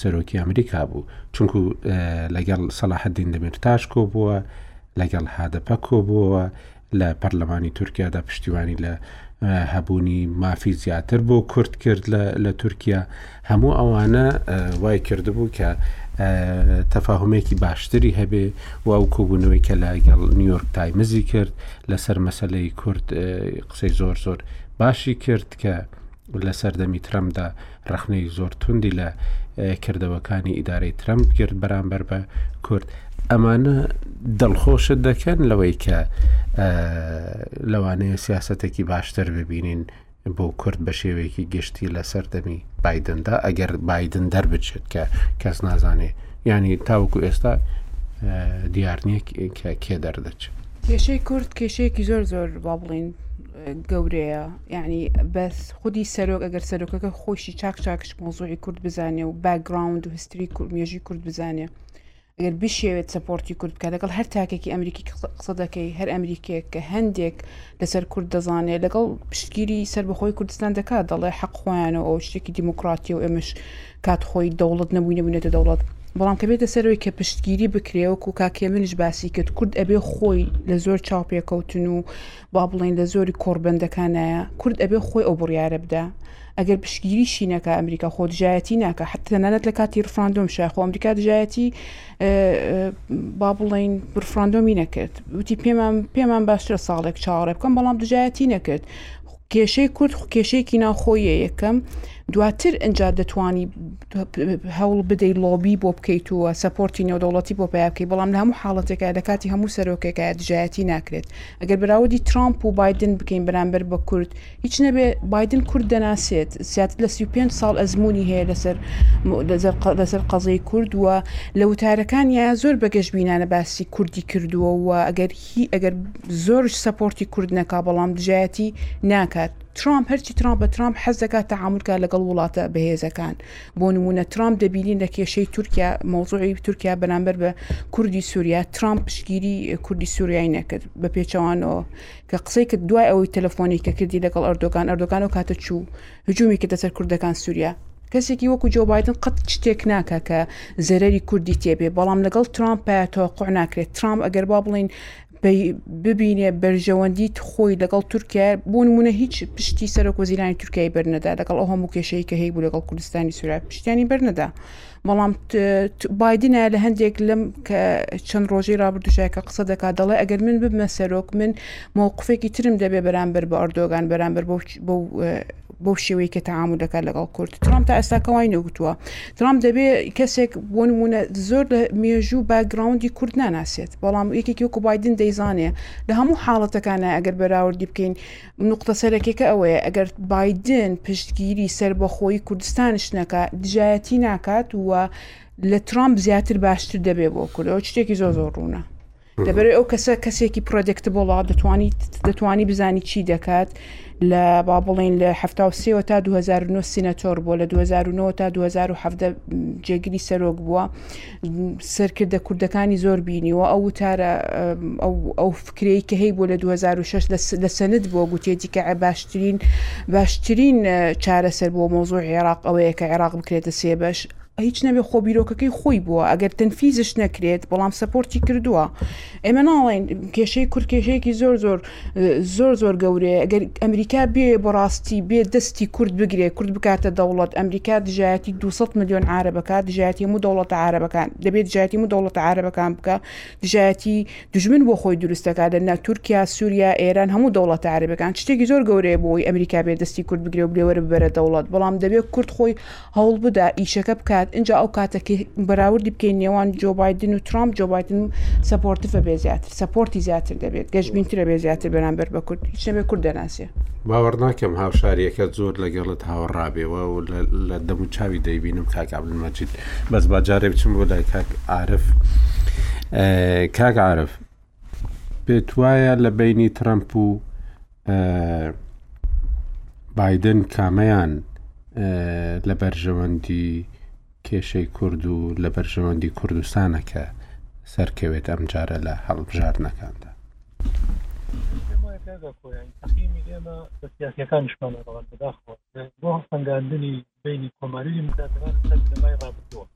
سەرۆکی ئەمریکا بوو چونکو لەگەڵ سەلاحدین دەمێرتاش کۆ بووە لەگەڵ هادەپە کۆ بووەوە لە پەرلەمانی تورکیادا پشتیوانی لە هەبوونی مافی زیاتر بۆ کورد کرد لە تورکیا هەموو ئەوانە وای کردبوو کە تەفاهمێکی باشتری هەبێ و ئەو کۆبوونەوەی کە لەگەڵ نیویۆرک تایمزی کرد لەسەر مەسلەی کورد قسەی زۆر زۆر باشی کرد کە لە سەردەمی ترەمدا ڕخنەی زۆر توندی لە کردەوەکانی ئیدارەی ترەمپ گرت بەرامبەر بە کورد ئەمانە دڵخۆشت دەکەن لەوەی کە لەوانەیە سیاستێکی باشتر ببینین بۆ کورد بە شێوەیەکی گشتی لە سەردەمی بادندا ئەگەر بادن دەربچێت کە کەس نازانێ ینی تاوکو ئێستا دیار نییە کە کێ دەردەچێت کێشەی کورد کێشەیەکی زۆر زۆر با بڵین گەورەیە یعنی بەس خودی سەرۆک ئەگەر سەرۆکەکە خۆشی چاک چاکش مۆزۆی کورد بزانێ و باگراوند و هستری کورد مێژوی کورد بزانێ ئەگەر بشێوێت سەپۆرتی کورد بکە لەگەڵ هەر تاکێکی ئەمریکی قسە دەکەی هەر ئەمریکێک کە هەندێک لەسەر کورد دەزانێت لەگەڵ پشتگیری سەر بەخۆی کوردستان دەکات دەڵێ حەق خۆیانەوە ئەو شتێکی دیموکراتی و ئێمەش کات خۆی دەوڵەت نەبووینە بوونێتە دەوڵەت بەڵام کە بێتە سەرەوەی کە پشتگیری بکرێوەکو کاکێ منش باسی کرد کورد ئەبێ خۆی لە زۆر چاوپێکەوتن و با بڵێین لە زۆری کۆڕبەندەکانایە کورد ئەبێ خۆی ئەو بڕیارە بدا ئەگەر پشگیریشی نەکە ئەمریکا خۆ دژایەتی ناکە حتە تەنانەت لە کاتی ڕفراندۆم شای خۆ ئەمریکا دژایەتی با بڵین برفراندۆمی نەکرد وتی پێمان پێمان باشترە ساڵێک چاوەڕێ بکەم بەڵام دژایەتی نەکرد کێشەی کورد کێشێکی ناوخۆیە یەکەم دواتر ئەجا دەتوانی هەوڵ بدەیت لۆبی بۆ بکەیت و سەپۆرتی نێودەوڵەتی بۆ پیا بکەیت بەڵام لە هەموو حاڵەتێکە لە کاتی هەموو سەرۆکێکە دژایەتی ناکرێت ئەگەر بەراوردی ترامپ و بایدن بکەین بەرامبەر بە کورد هیچ نەبێ بایدن کورد دەناسێت زیاتر لە 35 ساڵ ئەزمموی هەیە لەسەر لەسەر قەزەی کورد وە لە وتارەکانیە زۆر بەگەشت بینانە باسی کوردی کردووە و ئەگەر هی ئەگەر زۆرش سەپۆرتی کورد نەکا بەڵام دژایەتی ناکات ترامپ هەرچی ترامپ بە ترامپ حەز دەکات تەعاملکە لەگەڵ وڵاتە بەهێزەکان بۆ نموونە ترامپ دەبینین لە کێشەی تورکیا مەوزوعی تورکیا بەرامبەر بە کوردی سووریا ترامپ پشگیری کوردی سووریایی نەکرد بە پێچەوانەوە کە قسەی کرد دوای ئەوەی تەلەفۆنی کە کردی لەگەڵ ئەردۆگان ئەردۆگان و کاتە چوو هجوومی کە دەسەر کوردەکان سووریا کەسێکی وەکو جۆبایدن قەت شتێک ناکە کە زەرری کوردی تێبێ بەڵام لەگەڵ ترامپ پایە تۆقع ناکرێت ترامپ ئەگەر با بڵین ببینێ بەرژەوەندی خۆی لەگەڵ تورکیا بۆ نمونە هیچ پشتی سەرۆک وەزیرانی تورکای بەرنەدا لەگەڵ ئەو هەموو کێشەی کە هەیە بوو لەگەڵ کوردستانی سورا پشتیانی بەرنەدا بەڵام بادینە لە هەندێک لەم کە چەند ڕۆژی رابرردوشای کە قسە دەکات دەڵێ ئەگەر من ببمە سەرۆک من مووقفێکی ترم دەبێ بەرامبەر بە ئەردۆگان بەرامبەر بۆ بۆ شێوەی کە تەعامل دەکات لەگەڵ کورد ترامپ تا ئێستا کەوای نەگوتووە ترامپ دەبێ کەسێک بۆ نمونە زۆر لە مێژوو باگراوندی کورد ناناسێت بەڵام یەکێکی وەکو بادن دەیزانێ لە هەموو حاڵەتەکانە ئەگەر بەراوردی بکەین نقطە سەرەکەکە ئەوەیە ئەگەر بادن پشتگیری سربەخۆی کوردستانش نەکە دژایەتی ناکات و لە ترامپ زیاتر باشتر دەبێ بۆ کورەوە شتێکی زۆ زۆر ڕوونە لەبەرئ ئەو کەسە کەسێکی پرۆدەکتبڵە دەتوانیت دەتوانی بزانی چی دەکات لە با بڵین لە ه سێوە تا 2009 سینەتۆر بووە لە 2009 تا 2017 جێگری سەرۆک بووە سەرکردە کوردەکانی زۆر بینیوە ئەو وتارە ئەو فکرەی کە هەی بۆ لە 2006 لە سند بۆ گوتێتی کە باشترین باشترین چارەسەر بۆ مۆزۆ عێراق ئەوەیە کە عێراق بکرێتە سێبەش هیچ نەبێ خۆ بیرۆکەکەی خۆی بووە ئەگەر تەنفیزش نەکرێت بەڵام سەپۆرتی کردووە ئێمە ناڵێن کێشەی کورد کێشەیەکی زۆر زۆر زۆر زۆر گەورەیە ئەگەر ئەمریکا بێ بەڕاستی بێ دەستی کورد بگرێ کورد بکاتە دەوڵەت ئەمریکا دژایەتی 200 میلیۆن عربەکە دژایەتی هەموو دەوڵەت عربەکان دەبێت دژایەتی و دەوڵەت عربەکان بکە دژایەتی دژمن بۆ خۆی دروستەکە لە نە تورکیا سووریا ئێران هەموو دەوڵەت عربەکان شتێکی زۆر گەورەیە بۆی ئەمریکا بێ دەستی کورد بگرێ و بێوەرە ببەرە دەوڵەت بەڵام دەبێت کورد خۆی هەوڵبدا ئیشەکە بکات ئینجا ئەو کاتە کە بەراوردی بکەین نێوان جۆ بایدن و ترامپ جۆ بایدن سەپۆرتفە بێ زیاتر سەپۆرتی زیاتر دەبێت گەشبینترە بێ زیاتر بەرامبەر بە کورد هیچ نەبێ کورد دەناسێ باوەڕ ناکەم هاوشاریەکە زۆر لەگەڵت هاوڕابێەوە و لە دەم و چاوی دەیبینم کاک عبدالمجید بەس باجارێ بچم بۆ لای کاک عارف کاک عارف پێت وایە لە بینی ترەمپ و بادن کامەیان لە بەرژەوەندی کێشەی کورد و لە بەرژەوەندی کوردستانەکە سەرکەوێت ئەم جارە لە هەڵبژاردنەکاندا سیاسەکانشمان بۆ هەڵسەنگاندنی بینی کۆماری دیموکراتەکان لەمای ڕابردووە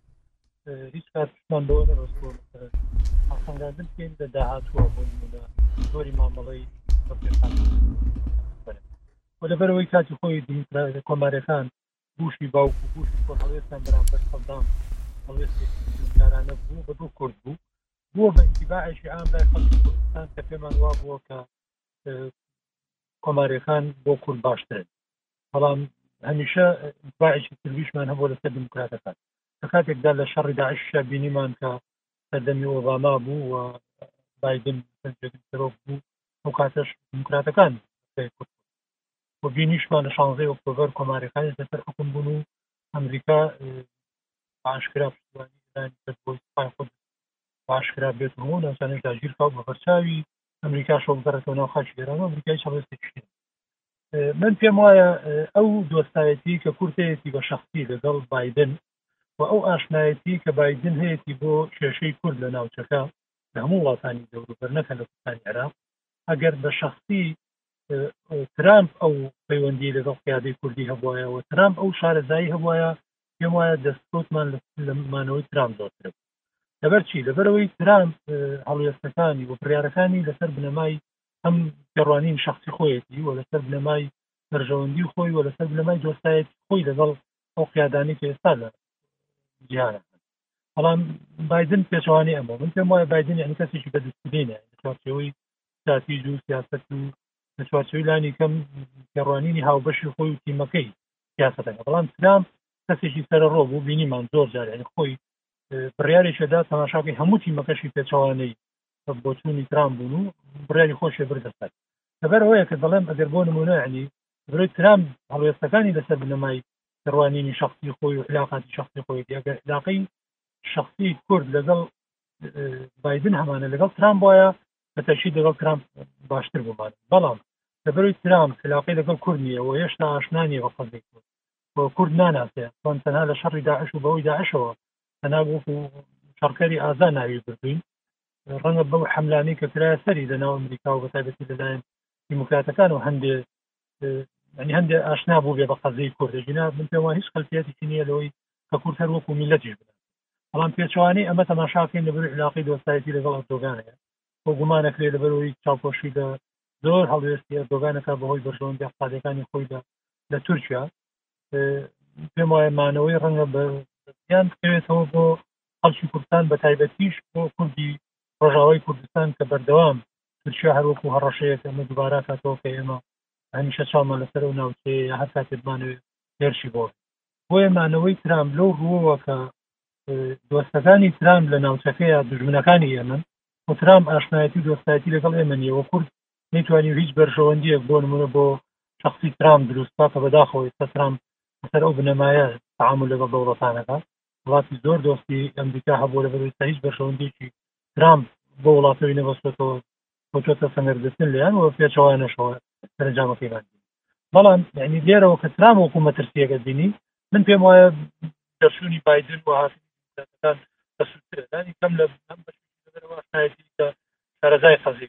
هیچ کات پشتمان بەوە نەبەستوە مثلا هەڵسەنگاندن بکەین لە داهاتووە بۆ نمونە جۆری مامەڵەی ڕفێقان و لەبەرەوەی کاتی خۆی دیموکرات لە کۆمارەکان بوشی باوک و بوشی خۆ هەڵێستان بەرامبەر سەدام هەڵێستێکی دیموکارانە بوو بە دوو کورد بوو بووە بە ئینتیباعێکی ئام لای خەڵکی کوردستان کە پێمان وا بووە کە اه، کۆمارەکان بۆ کورد باشترن بەڵام هەمیشە باعێکی ترویشمان هەبوو لەسەر دیموکراتەکان لە کاتێکدا لە شەڕی داعششا بینیمان کە سەردەمی ئۆباما بوو و بادن سەرۆک بوو ئەو کاتەش دیموکراتەکان و بینیشمان لە شانزەی ئۆکتۆبەر کۆمارەکانی لەسەر حکوم بوون و ئەمریکا باشکرا خود باشکرا بێت هەموو ناسانش داگیرکە و بەبەرچاوی ئەمریکا شەڵگەڕێتەوە ناو خاکی گەران ئەمریکای چڵێستی من پێم وایە ئەو دۆستایەتی کە کورتەیەتی بە شخصی لەگەڵ بادن و ئەو ئاشنایەتی کە بادن هەیەی بۆ کێشەی کورد لە ناوچەکە لە هەموو وڵاتانی دەوروبەر نەکە لە کوردستانی عێراق ئەگەر بە شخصی ترامپ ئەو پەیوەندی لەگەڵ قیادی کوردی هەبواە و ترامپ ئەو شارەزایی هەبواە پێم وایە دەستکەوتمان لە مانەوەی ترام زۆرتر لەبەرچی لەبەرەوەی ترامپ هەڵوێستەکانی و بڕارەکانی لەسەر بنەمای هەم گەڕوانین شخصی خۆیەتی و لەسەر بنەمای بەرژەوەندی خۆی و لەسەر بنەمای دۆستایەت خۆی لەگەڵ ئەو قیادانی کە ئێستا لە جیهانە بەڵام بادن پێچوانی ئەمە من پێم وایە بادن یعنی کەسێکی بەدستبینە چوارچەوەی ساتیژ و سیاست و لە چوارچەوەی لانی کەم گەڕوانینی هاوبەشی خۆی و تیمەکەی سیاستەکە بەڵام سلام کەسێکی سرە ڕۆ بوو بینیمان زۆر جارێن خۆی بڕارێکدا تەماشاکەی هەموو تیمەکەشی پێچوانەی بە بۆچوونی ترامپ بوون و بڕیاری خۆشی بردە سەر لەبەر ئەوەیە کە دەڵێم ئەگەر بۆ نمونە عنی برۆی ترامپ هەڵوێستەکانی لەسەر بنەمای ڕوانینی شخصی خۆی و علاقاتی شخصی خۆی دیگەر علاقەی شخصی کورد لەگەڵ بادن هەمانە لەگەڵ ترام وایە بە تەشی لەگەڵ ترام باشتر بمان بەڵام لەبەروی ترام علاقی لەگەڵ کورد نیە و هێشتا ئاشنانیە بە قەزی کورد کورد ناناسێ چۆن تەنها لە شەڕی داعش و بەوەی داعشەوە تەنابوو شەڕکەری ئازا ناوی بردوین ڕەنگە بەو حملانەی کە کرا سەری لە ناو ئەمریکا و بەتابەتی لەلایەن دیموکراتەکان و هەندێ ئەنی هەندێ ئاشنا بوو بێ بە قەزەی کوردژینا من پێوان هیچ خەلفەتی نییە لەوەی کە کورد هەر وەکو میلەتیش بن بەڵام پێچوانی ئەمە تەماشاکەین لە بەروی علاقی دۆستایەتی لەگەڵ ئەردۆگانەیە بۆ گومانەکرێ لە بەرەوەی چاپۆشی لە زۆر هەڵوێستی ئەردۆگانەکە بەهۆی بەرژەوەندی اقتصادەکانی خۆی لە لە تورکیا پێم وایە مانەوەی ڕەنگە بە یان بکەوێتەوە بۆ خەڵکی کوردستان بە تایبەتیش بۆ کوردی ڕۆژاوای کوردستان کە بەردەوام تورکیا هەروەکو هەڕەشەیەک ئەمە دووباراکاتەوە کە ئێمە هەمیشە چاومان لەسەر و ناوچەیە هەر کاتێبمانەوێت هێرشی بۆ بۆیە مانەوەی ترام لەو ڕووەوە کە دۆستەکانی ترام لە ناوچەکەیە دژمنەکانی ئێمن و ترام ئاشنایەتی و دۆستایەتی لەگەڵ ئێمەنیەوە کورد نەیتوانی و هیچ بەرژەوەندیەک بۆ نمونە بۆ شخصی ترام دروستکە کە بەداخەوەی سە ترام سەر ئەو بنەمایە تعامل لەگەڵ دەوڵەتانەکە وڵاتی زۆر دۆستی ئەمریکا هەبوو لە بەروی هیچ بەرژەوەندیکی ترامپ بۆ وڵاتەوەی نەبەستێتەوە وچۆتە سەنگەرگرتن لیان و پێچەوانەشەوە سەرنجامەکەی باند بەڵام یعنی لێرەوە کە ترام وەکو مەترسیەکە بینی من پێم وایە دەرچوونی بادن و هاتان بەسوودانی کەم لە بەشایەتی کە شارەزای قەزی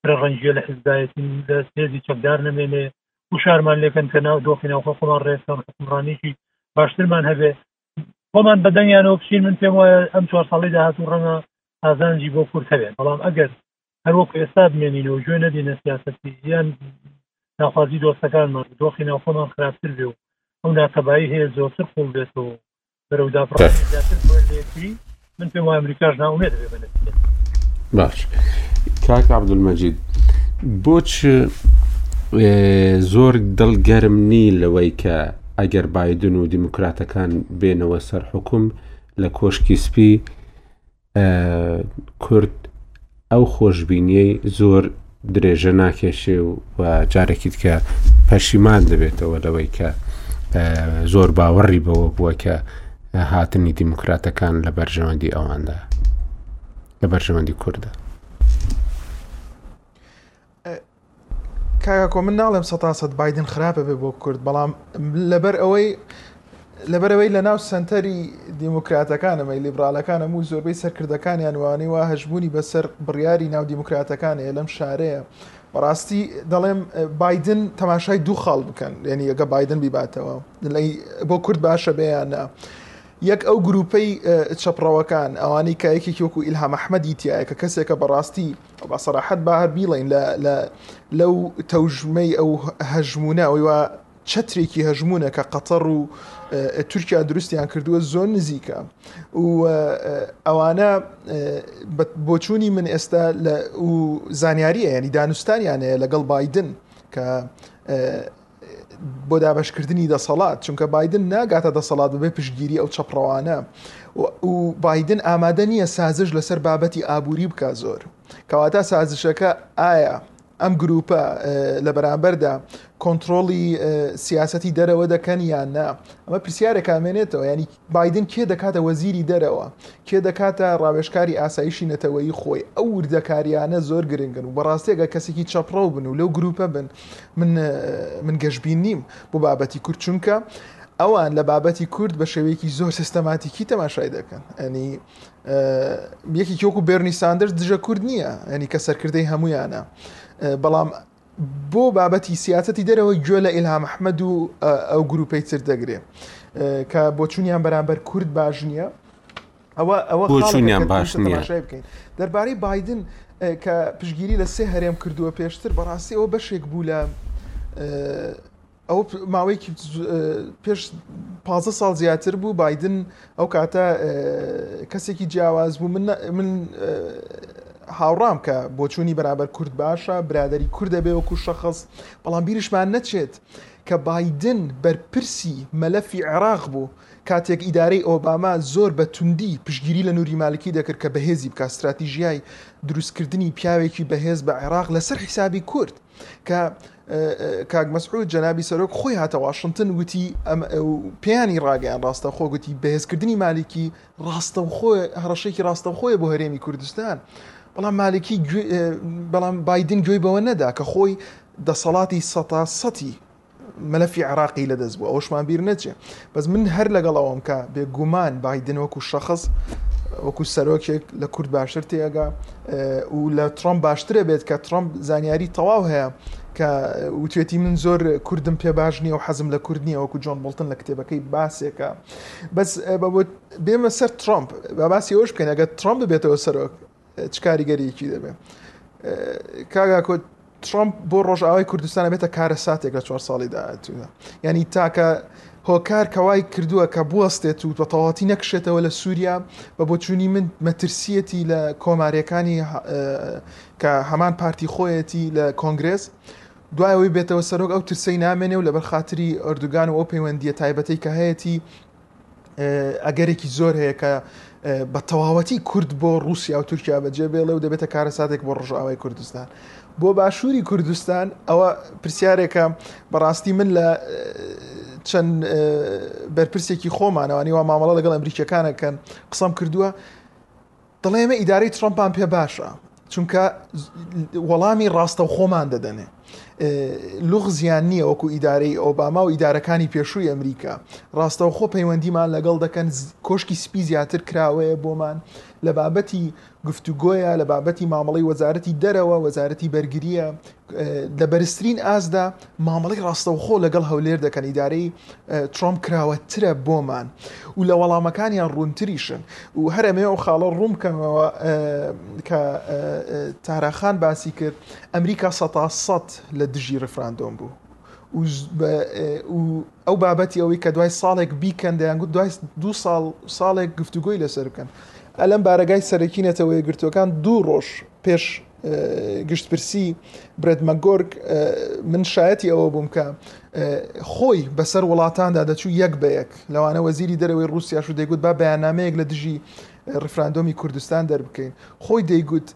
فرە ڕەنگیە لە حیزبایەتی و لە هێزی چەکدار نەمێنێ وشارمان لێکەن کە ناو دۆخی ناوخۆ خۆمان ڕێکەن حکمڕانیکی باشترمان هەبێ خۆمان بەدەنگیانەوە بچین من پێم وایە ئەم چوار ساڵی داهات و ڕەنگە ئازانجی بۆ کورد هەبێت بەڵام ئەگەر هەروەک ئێستا بمێنینەوە گوێ نەدینە سیاستی یان ناخوازی دۆستەکانمان دۆخی ناوخۆمان خراپتر بێ و ئەو ناتەبایی هەیە زۆرتر قوڵ بێتەوە بەرەو دابڕانی زیاتر بۆیان لەیەکتری من پێم وایە ئەمریکاش ناومێ دەبێ بە نەتیجە باش کاک عبدمەجید بۆچ زۆر دڵ گەرم نی لەوەی کە ئەگەر بادن و دیموکراتەکان بێنەوە سەر حکوم لە کۆشکی سپی کورد ئەو خۆشببینیەی زۆر درێژە ناکێشێ و و جارێکی دیکە پەشیمان دەبێتەوە لەوەی کە زۆر باوەڕی بەوە بووە کە هاتنی دیموکراتەکان لە بەرژەوەندی ئەواندا لە بەرژەوەندی کووردە کاکە کۆ من ناڵێم سەتا سەد بادن خراپە بێ بۆ کورد بەڵام لەبەر ئەوەی لەبەر ئەوەی لە ناو سنتەری دیموکراتەکانەمەی لیبرالەکانە و زۆربەی سەرکردەکانیان وانەی وا هەشببوونی بەسەر بڕیاری ناو دیموکراتەکانەیە لەم شارەیە بەڕاستی دەڵێم بادن تەماشای دوو خاڵ بکەن یعنی یەگە بادن بیباتەوە بۆ کورد باشە بەیانە. یەک ئەو گروپەی چەپڕەوەکان ئەوانەی کایەکێکی وەکو ئیلها مححمەدی تایە کە کەسێکە بەڕاستی با سەراحەت با هەر بیڵێین لە لە لەو تەوژمەی ئەو هەژموونە ئەوەی وا چەترێکی هەژموونە کە قەتەڕ و تورکیا دروستیان کردووە زۆر نزیکە و ئەوانە بۆچوونی من ئێستا لە زانیاریە ینی دانوستانیانەیە لەگەڵ بادن کە بۆ دابەشکردنی دەسەڵات چونکە بادن ناگاتە دەسەڵات بەبێ پشتگیری ئەو چەپڕەوانە و بادن ئامادە نییە سازش لەسەر بابەتی ئابووری بکە زۆر کەواتە سازشەکە ئایا ئەم گروپە لە بەرامبەردا کۆنتترۆڵی سیاستی دەرەوە دەکەن یان نا ئەمە پرسیارە کامێنێتەوە ینی بایدن کێ دەکاتە وەزیری دەرەوە، کێ دەکاتە ڕاوێژکاری ئاسایشی نەتەوەیی خۆی، ئەو وردەکارییانە زۆر گرنگن و بەڕاستی ئەگەر کەسێکی چەپڕەو بن و لەو گرووپە بن، من من گەشبین نیم بۆ بابەتی کورد، چونکە ئەوان لە بابەتی کورد بە شێوەیەکی زۆر سیستەماتیکی تەماشای دەکەن ئەنی یەکێکی وەکو بێرنی ساندرز دژە کورد نییە ئەنی کە سەرکردەی هەمویانە بەڵام بۆ بابەتی سیاسەتی دەرەوە گوێ لە ئیلهام ئەحمەد و ئەو گروپەی تر دەگرێ کە بۆچوونیان بەرامبەر کورد باش نییە ئەوە ئەوە بۆچوونیان باش نییە بکەین دەربارەی بادن کە پشگیری لە سێ هەرێم کردووە پێشتر بەڕاستی ئەوە بەشێک بوو لە ئەوە ماوەیەکی پێش پازە ساڵ زیاتر بوو بادن ئەو کاتە کەسێکی جیاواز بوو من من هاوڕام کە بۆچوونی بەرابەر کورد باشە برادری کورد دەبێ وەکو شەخص بەڵام بیرشمان نەچێت کە بادن بەرپرسی مەلەفی عێراق بوو کاتێک ئیدارەی ئۆباما زۆر بە توندی پشگیری لە نووری مالکی دەکرد کە بەهێزی بکە استراتیژیای دروستکردنی پیاوێکی بەهێز بە عێراق لەسەر حیسابی کورد کە کاک مەسعود جەنابی سەرۆک خۆی هاتە واشنتن وتی پێیانی ڕاگەیان ڕاستە خۆ گوتی بەهێزکردنی مالکی ڕاستە خۆ هەڕەشێکی ڕاستە خۆی بۆ هەرێمی کوردستان بەڵام مالکی بەڵام بادن گوێی بەوە نەدا کە خۆی دەسەڵاتی سەتا سەتی مەلەفی عێراقی لەدەست بوو ئەوشمان بیر نەچێ بەس من هەر لەگەڵ ئەوم کە بێگومان بادن وەکو شخص وەکو سەرۆکێک لە کورد باشتر تێگا و لە ترۆم باشترە بێت کە ترۆم زانیاری تەواو هەیە کە وتێتی من زۆر کوردم پێ باش نییە و حەزم لە کورد نییە وەکو جۆن بڵتن لە کتێبەکەی باسێکە بەس بەبوت بێمە سەر ترۆمپ بە باسی ئەوش بکەن ئەگە ترۆمپ بێتەوە سەرۆک چ کاریگەریەکی دەبێت کاگا کۆت ترامپ بۆ ڕۆژئاوای کوردستان بێتە کارە ساتێک لە چوار ساڵی داهاتووە ینی تاکە هۆکار کەوای کردووە کە بوەستێت و تەواتی نەکشێتەوە لە سووریا بە بۆچوونی من مەترسیەتی لە کۆمارەکانی کە هەمان پارتی خۆیەتی لە کۆنگرێس دوایەوەی بێتەوە سەرۆک ئەو ترسەی نامێنێ و لەبەر خااتری ئەردوگان و ئەو پەیوەندیە تایبەتەی کە هەیەی ئەگەرێکی زۆر هەیە کە بە تەواوەتی کورد بۆ رووسیا و تورکیا بەجێ بێڵێ و دەبێتە کارەساتێک بۆ ڕژاوای کوردستان بۆ باشووری کوردستان ئەوە پرسیارێکە بەڕاستی من لە چەند بەرپرسێکی خۆمانەوانی وا مامەڵە لەگەڵ ئەمریکەکانەکەن قسەم کردووە دەڵێ ئێمە ئیدارەی ترەمپان پێ باشە چونکە وەڵامی ڕاستەوخۆمان دەدەنێ لغزیان نییە وەکو ئیدارەی ئۆباما و ئیدارەکانی پێشووی ئەمریکا ڕاستەوخۆ پەیوەندیمان لەگەڵ دەکەن کۆشکی سپی زیاتر کراوەیە بۆمان لە بابەتی گفتوگۆیە لە بابەتی مامەڵی وەزارەتی دەرەوە وەزارەتی بەرگریە لە بەرزترین ئاستدا مامەڵەی ڕاستەوخۆ لەگەڵ هەولێر دەکەن ئیدارەی ترامپ کراوە ترە بۆمان و لە وەڵامەکانیان ڕوونتریشن و هەر ئەمێ ئەو خاڵە ڕوون بکەمەوە کە تاراخان باسی کرد ئەمریکا سە سەد لە دژی ڕفراندۆم بوو ئەو بابەتی ئەوەی کە دوای ساڵێک بیکەن دەیانگووت دوای دو ساڵ ساڵێک گفتوگۆی لەسەر بکەن ئەلم بارەگای سەرەکی نەتەوە یەکگرتوەکان دوو ڕۆژ پێش گشتپرسی برێت مەگۆرگ من شایەتی ئەوە بووم کە خۆی بەسەر وڵاتاندا دەچوو یەک بە یەک لەوانە وەزیری دەرەوەی رووسیاش و دەیگوت با بەیانامەیەک لە دژی ڕفراندۆمی کوردستان دەربکەین خۆی دەیگوت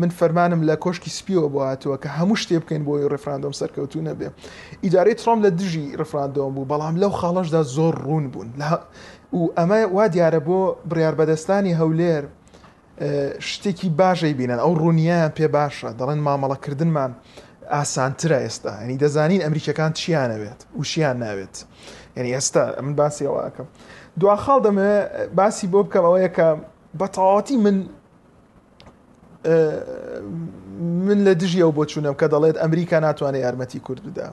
من فەرمانم لە کۆشکی سپیەوە بۆ هاتووە کە هەموو شتێ بکەین بۆی ڕفراندۆم سەرکەوتو نەبێ ئیدارەی ترۆم لە دژی ڕفراندۆم بوو بەڵام لەو خاڵشدا زۆر ڕوون بوون و ئەمە وا دیارە بۆ بڕیار بەدەستانی هەولێر شتێکی باش دەیبینن، ئەو ڕوونییەیان پێ باشە، دەڵێن مامەڵەکردنمان ئاسانترە ئێستا، یانی دەزانین ئەمریکییەکان چییانەوێت و چییان ناوێت، یانی ئێستا من باسی ئەوە ئەکەم. دوا خاڵ دەمەوێت باسی بۆ بکەم ئەوەیە کە بە تەواوەتی من من لە دژی ئەو بۆچوونەم کە دەڵێت ئەمریکا ناتوانێت یارمەتی کورد بدا.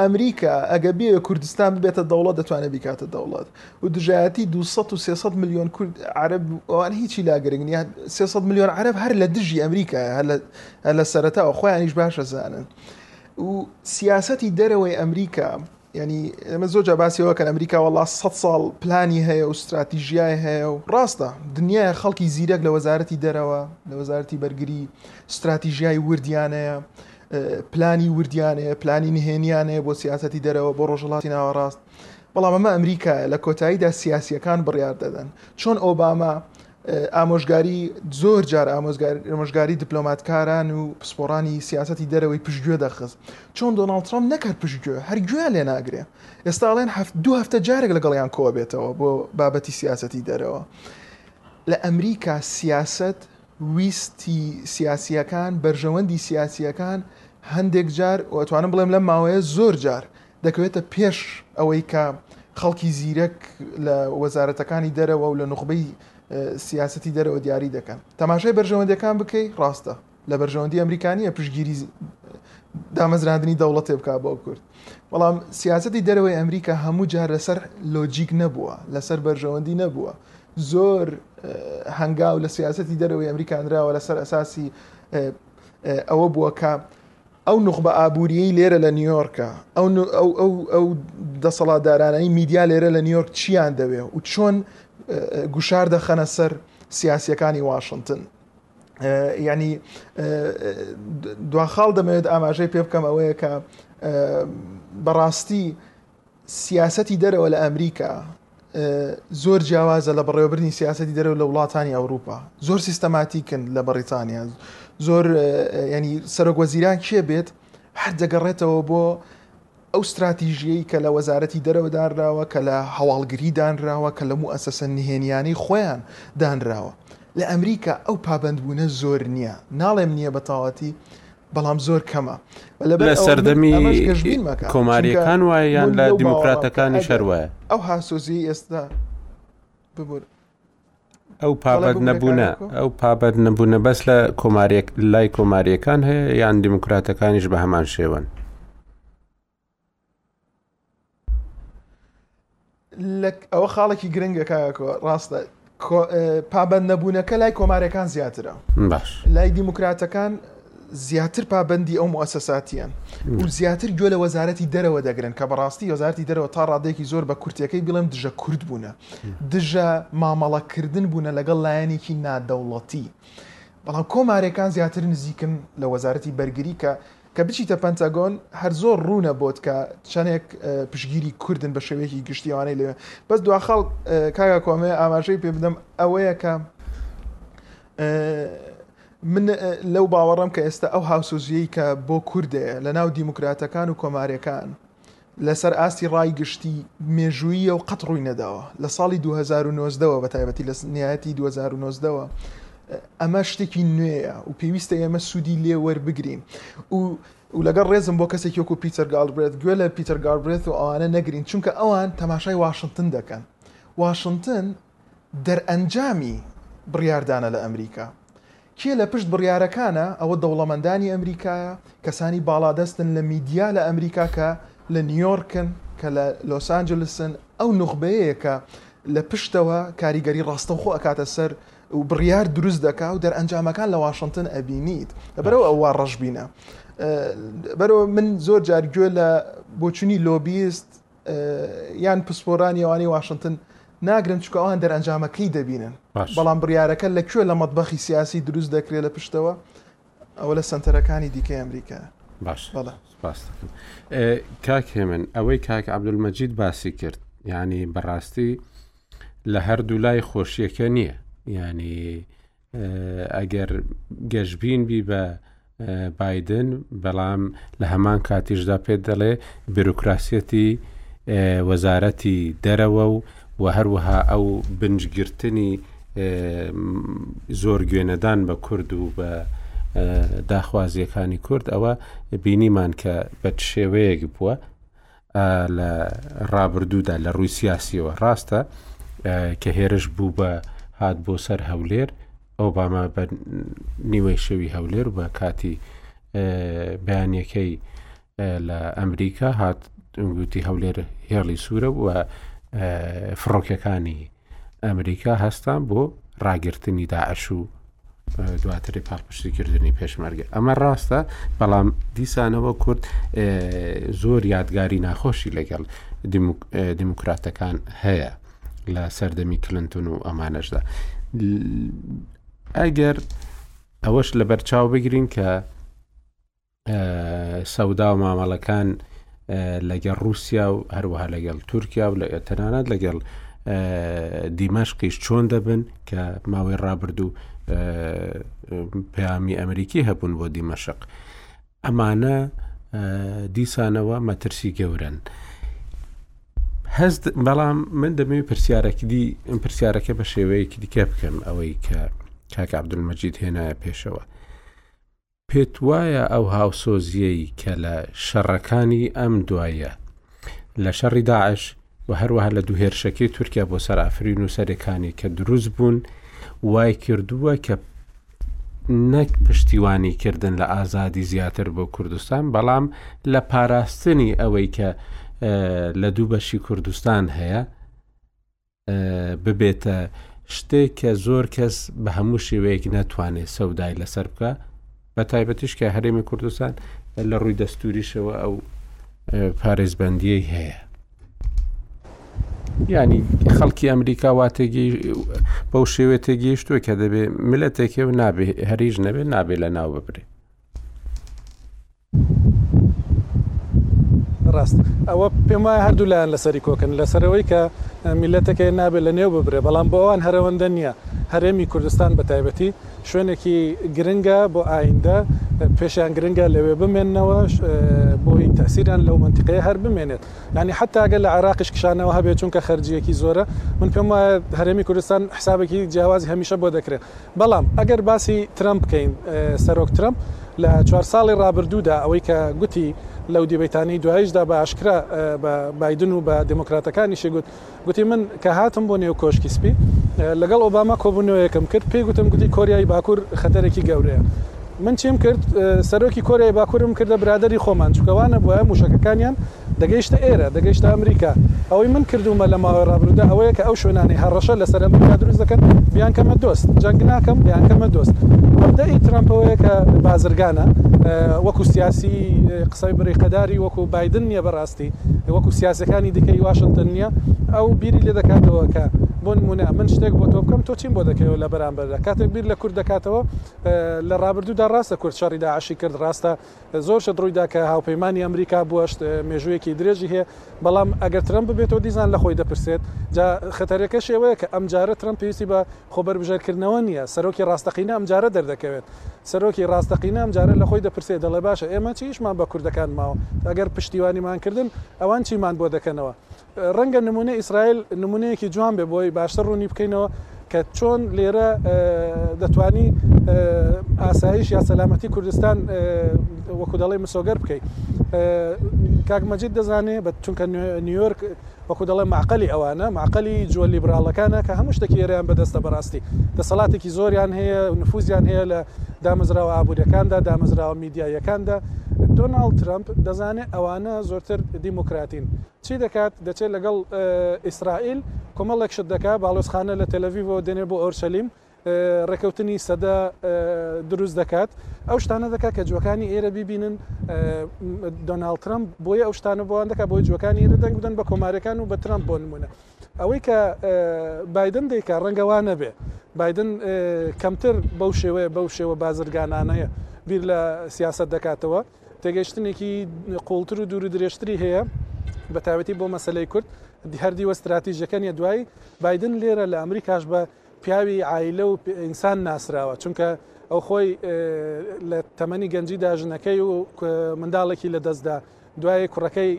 ئەمریکا ئەگەر بیەوێت کوردستان ببێتە دەوڵەت دەتوانێت بیکاتە دەوڵەت و دژایەتی دوو سەد و سێ سەد ملیۆن کورد عەرەب ئەوان هیچی لا گرنگ نیە سێ سەد ملیۆن عەرەب هەر لە دژی ئەمریکا هەر لە هەر لە سەرەتاوە خۆیانیش باشە زانن و سیاسەتی دەرەوەی ئەمریکا یعنی ئێمە زۆر جا باسیەوە کە ئەمریکا وڵا سە ساڵ پلانی هەیە و استراتیژیای هەیە و ڕاستە دنیای خەڵکی زیرەک لە وەزارەتی دەرەوە لە وەزارەتی بەرگری استراتیژیای وردیانەیە پلانی وردیان هەیە، پلانی نهێنیان هەیە بۆ سیاسەتی دەرەوە بۆ ڕۆژهەڵاتی ناوەڕاست، بەڵام ئەمە ئەمریکایە لە کۆتاییدا سیاسیەکان بڕیار دەدەن چۆن ئۆباما ئامۆژگاری زۆر جار ئامۆژگاری دیپلۆماتکاران و پسپۆرانی سیاستی دەرەوەی پشتگوێ دەخست چۆن دۆناڵد ترامپ نەکرد پشتگوێ هەرگوێ لێ ناگرێ ئێستاڵێن دو هەفتە جارێک لەگەڵیان کۆبێتەوە بۆ بابەتی سیاستی دەرەوە لە ئەمریکا سیاست ویستی سیاسییەکان، بەرژەوەندی سیاسییەکان هەندێک جار و ئەتوانم بڵێم لەم ماوەیە زۆر جار دەکەوێتە پێش ئەوەی کە خەڵکی زیرەک لە وەزارەتەکانی دەرەوە و لە نوخبەی سیاسەتی دەرەوە دیاری دەکەن تەماشای بەرژەوەندەکان بکەی ڕاستە لە بەرژەوەندی ئەمریکانیە پشگیری دامەزراندنی دەوڵەتێ بک بۆ کورد بەڵام سیاستی دەرەوەی ئەمریکا هەموو جار لەسەر لۆجیک نەبووە لەسەر بەرژەوەندی نەبووە زۆر هەنگاو لە سیاسەتی دەرەوەی ئەمریکا نراوە لەسەر ئەساسی ئەوە بووە کە ئەو نوخبە ئابووریی لێرە لە نیویۆرکە ئەو ئەو دەسەڵاتدارانەی میدیا لێرە لە نیویۆرک چیان دەوێ و چۆن گوشار دەخەنە سەر سیاسیەکانی واشنگتن ینی دواخاڵ دەمەوێت ئاماژەی پێ بکەم ئەوەیە کە بەڕاستی سیاسەتی دەرەوە لە ئەمریکا زۆر جیاوازە لە بەڕێوەبرنی سیاسەتی دەرەوە لە وڵاتانی ئەوروپا زۆر سیستەماتیکن لە بەڕیتانیا زۆر ینی سەرۆک وەزیران کێ بێت هەر دەگەڕێتەوە بۆ ئەو استراتیژیەی کە لە وەزارەتی دەرەوە دانراوە کە لە هەواڵگری دانراوە کە لە موو ئەسەسە نهێنیانەی خۆیان دانراوە لە ئەمریکا ئەو پابندبوونە زۆر نییە ناڵێم نییە بە تاواتی بەڵام زۆر کەمە لە سەردەمی کۆماریەکان وایە یان لە دیموکراتەکانی شەر وایە ئەو هاسۆزی ئێستا ببور ئەو پابەت نەبوونە ئەو پابەت نەبوونە بەس لە کۆمارێک لای کۆماریەکان هەیە یان دیموکراتەکانیش بە هەمان شێوەن ئەوە خاڵێکی گرنگە کاکۆ ڕاستە پابەند نەبوونەکە لای کۆمارەکان زیاترە باش لای دیموکراتەکان زیاتر پابندی ئەو موسەساتیان و زیاتر گوێ لە وەزارەتی دەرەوە دەگرن کە بەڕاستی وەزارتی دەرەوە تا ڕادێکی زۆر بە کورتەکەی بڵێم دژە کورد بوونە دژە مامەڵەکردن بوونە لەگەڵ لایەنێکی نادەوڵەتی بەڵام کۆمارەکان زیاتر نزیکن لە وەزارەتی بەرگری کە کە بچیتە پەنتاگۆن هەر زۆر ڕوونە بۆت کە چەنێک پشگیری کوردن بە شێوەیەکی گشتی ئەوانەی لەوێ بەس دواخاڵ کاگا کۆمێ ئاماژەی پێ بدەم ئەوەیە کە من لەو باوەڕم کە ئێستا ئەو هاوسۆزیەی کە بۆ کوردەیە لە ناو دیموکراتەکان و کۆمارەکان لەسەر ئاستی ڕای گشتی مێژووییە و قەت ڕووی نەداوە لە ساڵی دوو هەزار و نۆزدە وە بە تایبەتی لە نهایەتی دوو هەزار و نۆزدە وە ئەمە شتێکی نوێیە و پێویستە ئێمە سوودی لێ وەربگرین و و لەگەڵ ڕێزم بۆ کەسێکی وەکو پیتەر گالبرێت گوێ لە پیتەر گالبرێت و ئەوانە نەگرین چونکە ئەوان تەماشای واشنگتن دەکەن واشنگتن دەرئەنجامی بڕیاردانە لە ئەمریکا کێ لە پشت بڕیارەکانە؟ ئەوە دەوڵەمەندانی ئەمریکایە، کەسانی باڵادەستن لە میدیا لە ئەمریکا کە لە نیۆرکن، کە لە لۆس ئانجلسن، ئەو نوخبەیەیە کە لە پشتەوە کاریگەری ڕاستەوخۆ ئەکاتە سەر و بڕیار دروست دەکا و دەرئەنجامەکان لە واشنتن ئەبینیت، لەبەرئەوە ئەوە ڕەشبینە. بەرئەوە من زۆر جار گوێ لە بۆچونی لۆبیست، یان پسپۆرانی ئەوانەی واشنتن ناگرن چکە ئەوان دەرەنجامەکەی دەبینن بەڵام بڕارەکە لە کوێ لە مەدبەخی سیاسی دروست دەکرێت لە پشتەوە ئەوە لە سنتەرەکانی دیکەی ئەمریکا باش باستەکەم کاک هێمن ئەوەی کاک عبدولمەجید باسی کرد ینی بەڕاستی لە هەردوو لای خۆشیەکە نییە ینی ئەگەر گەشبین بی بە بایدن، بەڵام لە هەمان کاتیشدا پێت دەڵێ بیرۆکراسیەتی وەزارەتی دەرەوە و و هەروەها ئەو بنجگرتنی زۆر گوێنەدان بە کورد و بە داخوازیەکانی کورد ئەوە بینیمان کە بە شێوەیەک بووە ئا لە ڕابردوودا لە ڕووی سیاسیەوە ڕاستە کە هێرش بوو بە هات بۆ سەر هەولێر ئەو بامە بە نیوەی شەوی هەولێر بە کاتی بەیانەکەی لە ئەمریکا هات گوتی هەولێر هێڵی سوورە و فڕۆکەکانی ئەمریکا هەستان بۆ ڕاگررتنی داعش و دواتری پاڵپشتیکردنی پێشمەرگە ئەمە ڕاستە بەڵام دیسانەوە کورد زۆر یادگاری ناخۆشی لەگەڵ دیموکراتەکان هەیە لە سەردەمی کلنتون و ئەمانەشدا ئەگەر ئەوەش لەبەر چاو بگرین کە سەودا و مامەڵەکان لەگەڵ رووسیا و هەروەها لەگەڵ تورکیا و لە تەنانەت لەگەڵ دیمەشقیش چۆن دەبن کە ماوەی ڕابردوو پەیامی ئەمریکی هەبوون بۆ دیمەشق ئەمانە دیسانەوە مەترسی گەورن. هەست بەڵام من دەمەوێت پرسیارەکی دی ئەم پرسیارەکە بە شێوەیەکی دیکە بکەم ئەوەی کە کاک عبدولمەجید هێنایە پێشەوە پێت وایە ئەو هاوسۆزییەی کە لە شەڕەکانی ئەم دواییە، لە شەڕی داعش و هەروەها لە دوو هێرشەکەی تورکیا بۆ سەر عەفرین و سەرێکانی کە دروست بوون، وای کردووە کە نەک پشتیوانی کردن لە ئازادی زیاتر بۆ کوردستان، بەڵام لە پاراستنی ئەوەی کە لە دوو بەشی کوردستان هەیە، ببێتە شتێک کە زۆر کەس بە هەموو شێوەیەک ناتوانێت سەودای لەسەر بکە بە تایبەتیش کە هەرێمی کوردستان لە ڕووی دەستوریشەوە ئەو پارێزبندیەی هەیە ینی خەڵکی ئەمریکا واتێگی بەو شێوێ تێگەیشتووە کە دەبێ ملەتێکێ و نابێ هەریش نەبێ نابێ لە ناو ببرێ ڕاست ئەوە پێم وایە هەردوو لایەن لەسەری کۆکن لەسەرەوەی کە میلەتەکەی نابێت لە نێو ببرێ بەڵام بۆ ئەوان هەرەوەندە نییە هەرێمی کوردستان بە تایبەتی شوێنێکی گرنگە بۆ ئایندە پێشیان گرنگە لەوێ بمێنەوە بۆی تەسیران لەو منتیقەیە هەر بمێنێت ینی حتاگە لە عراقیش کشانەوە هەبێت چونکە خەرجیەکی زۆرە من پێم وایە هەرێمی کوردستان حسابێکی جیاوازی هەمیشە بۆ دەکرێت بەڵام ئەگەر باسی ترەمپ بکەین، سەرۆک ترەمپ لە چوار ساڵی ڕابردوودا ئەوەی کە گوتی لەو دیبەیتانەی دواییشدا بە ئاشکرا بە بایدن و بە دێمۆکراتەکانیشی گوت، گوتی من کە هاتم بۆ نێو کۆشکی سپی لەگەڵ ئۆباما کۆبوونەوەیەکم کرد پێی گوتم گوتی کۆریای باکوور خەتەرێکی گەورەیە. من چیم کرد سەرۆکی کۆریای باکورم کردە برادەری خۆمان چونکە وانەبوایە موشەکەکانیان دەگەیشتە ئێرە دەگەیشتە ئەمریکا ئەوەی من کردومە لە ماوەی ڕابرودا ئەوەیە کە ئەو شوێنانەی هەڕەشە لەسەر ئەمریکا دروست دەکەن بیانکەمە دۆست جەنگ ناکەم بیانکەمە دۆست مەبدەئی ترەمپەوەیە کە بازرگانە وەکو سیاسی قسەی بریقەداری وەکو بایدن نییە بەڕاستی وەکو سیاسەکانی دیکەی واشنگتن نییە ئەو بیری لێ دەکاتەوە کە بۆ نمونە من شتێک بۆ تۆ بکەم تۆ چیم بۆ دەکەیەوە لە بەرامبەردا کاتێک بیر لە کورد دەکاتەوە لە ڕابردوودا ڕاستە کورد شەڕی داعشی کرد، ڕاستە زۆر شت ڕوویدا کە هاوپەیمانی ئەمریکا بوەشت، مێژوویەکی درێژی هەیە، بەڵام ئەگەر ترەمپ ببێتەوە دیسان لە خۆی دەپرسێت، جا خەتەرەکەشی ئەوەیە کە ئەمجارە ترەمپ پێویستی بە خۆبەربژێرکردنەوە نییە، سەرۆکی ڕاستەقینە ئەمجارە دەردەکەوێت، سەرۆکی ڕاستەقینە ئەمجارە لە خۆی دەپرسێت، دەڵێت باشە ئێمە چی ئیشمان بە کوردەکان ماوە، ئەگەر پشتیوانیمان کردن ئەوان چیمان بۆ دەکەنەوە؟ ڕەنگە نموونەی ئیسرائیل نموونەیەکی جوان بێت بۆی باشتر ڕوونی بکەینەوە کە چۆن لێرە دەتوانی ئاسایش یا سەلامەتی کوردستان وەکو دەڵێ مسۆگەر بکەیت کاک مەجید دەزانێ بە چونکە نیویۆرک وەکو دەڵێ معقلی ئەوانە معقلی جووە لیبراڵەکانە کە هەموو شتێکی ئێرەیان بەدەستە بەڕاستی دەسەڵاتێکی زۆریان هەیە نفوزیان هەیە لە دامەزراوە ئابووریەکاندا دامەزراوە میدیاییەکاندا دۆناڵد ترەمپ دەزانێت ئەوانە زۆرتر دیموکراتین چی دەکات؟ دەچێت لەگەڵ ئیسرائیل کۆمەڵێک شت دەکات، باڵوێزخانە لە تێلەڤیڤەوە دێنێت بۆ ئۆرشەلیم، رێکەوتنی سەدە دروست دەکات، ئەو شتانە دەکات کە جووەکانی ئێرە بیبینن، دۆناڵد ترەمپ بۆیە ئەو شتانە بۆوان دەکات بۆی جووەکانی ئێرە دەنگ بدەن بە کۆمارییەکان و بە ترەمپ بۆ نموونە ئەوەی کە بایدن دەیکات رەنگە وا نەبێت، بایدن کەمتر بەو شێوەیە بەو شێوە بازرگانانەیە بیر لە سیاسەت دەکاتەوە. تێگەیشتنێکی قوڵتر و دوور و درێژتری هەیە بەتاوەتی بۆ مەسلەی کورد هەردیوە استراتیژەکە نیە دوای بادن لێرە لە ئەمریکاش بە پیاوی ئایلە و ئینسان ناسراوە چونکە ئەو خۆی لە تەمەنی گەنجی داژنەکەی و منداڵێکی لە دەستدا دوای کوڕەکەی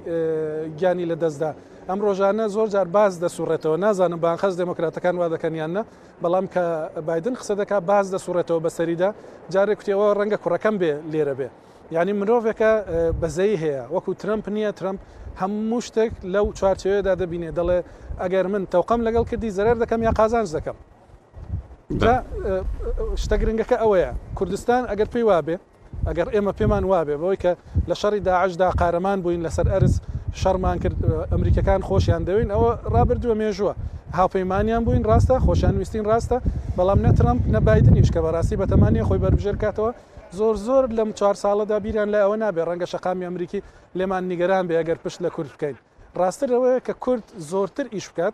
گیانی لە دەستدا ئەم ڕۆژانە زۆر جار باز دەسوڕێتەوە نازانم بانخەز دموکراتەکان وا دەکەنیاننا بەڵام کە بایدن قسە دەکات باز دەسوڕێتەوە بەسەریدا جارێ کوتی ئەوە ڕەنگە کوڕەکەم بێ لێرە بێ یعنی مرۆڤێکە بەزەی هەیە وەکو ترەمپ نییە ترەمپ هەموو شتێک لەو چوارچێوێدا دەبینێ دەڵێ ئەگەر من تەوقەم لەگەڵ کردی زەرەر دەکەم یا قازانج دەکەم شتە گرنگەکە ئەوەیە کوردستان ئەگەر پێی وابێ ئەگەڕ ئێمە پێمان وابێ بەوەی کە لە شەڕی داعش دا قارەمان بووین لەسەر ئەرز شەڕمان کرد ئەمریکەکان خۆشیان دەوین ئەوە ڕابردووە مێژووە هاوپەیمانیان بووین ڕاستە خۆشیان ویستین ڕاستە بەڵام نە ترەمپ نە بادنیش کە بەڕاستی بەتەمانە خۆی بەربژێر کاتەوە زۆر زۆر لەم چوار ساڵەدا بیریان لە ئەوە نابێ ڕەنگە شەقامی ئەمریکی لێمان نیگەران بێ ئەگەر پشت لە کورد بکەین ڕاستەرەوەیە کە کورد زۆرتر ئیش بکات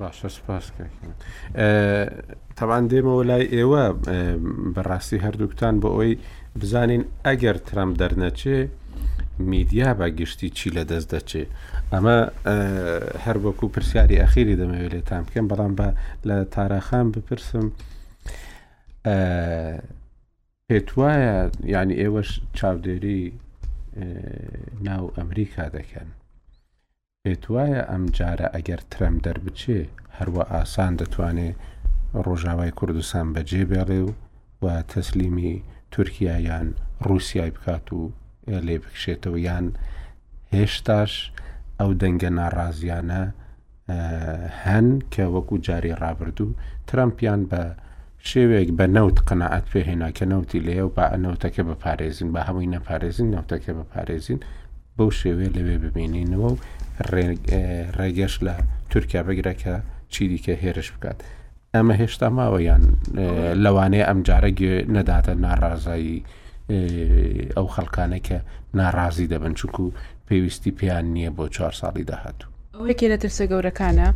باشە سپاس تەوان دێمەوە لای ئێوە بەڕاستی هەردووکتان بۆ ئەوی بزانین ئەگەر ترەم دەرنەچێ میدیا بە گشتی چی لە دەست دەچێ ئەمە هەر وەکو پرسیاری ئەخیری دەمەوێت لێتان بکەم بەڵام بە لە تاراخان بپرسم پێت وایە یعنی ئێوەش چاودێری ناو ئەمریکا دەکەن پێتوایە ئەم جارە ئەگەر ترەمپ دەربچێ هەروا ئاسان دەتوانێ ڕۆژاوای کوردستان بەجێ بێڵێ و و تەسلیمی تورکیا یان ڕوسیای بکات و لێ بکشێتەوە یان هێشتاش ئەو دەنگە ناڕازیانە هەن کە وەکو جاری ڕابردوو ترەمپیان بە شێوەیەک بە نەوت قەناعەت پێ هێنا کە نەوتی لێیە و با نەوتەکە بپارێزین، با هەمووی نەپارێزین، نەوتەکە بپارێزین، بەو شێوەیە لەوێ بمێنینەوە و ڕێگەش لە تورکیا بگرە کە چی دیکە هێرش بکات. ئەمە هێشتا ماوە یان لەوانەیە ئەم جارە گوێ نەداتە ناڕازایی ئەو خەڵکانێک کە ناڕازی دەبن چونکو پێویستی پێیان نییە بۆ چوار ساڵی داهاتوو. ئەوە یەکێ لە ترسە گەورەکانە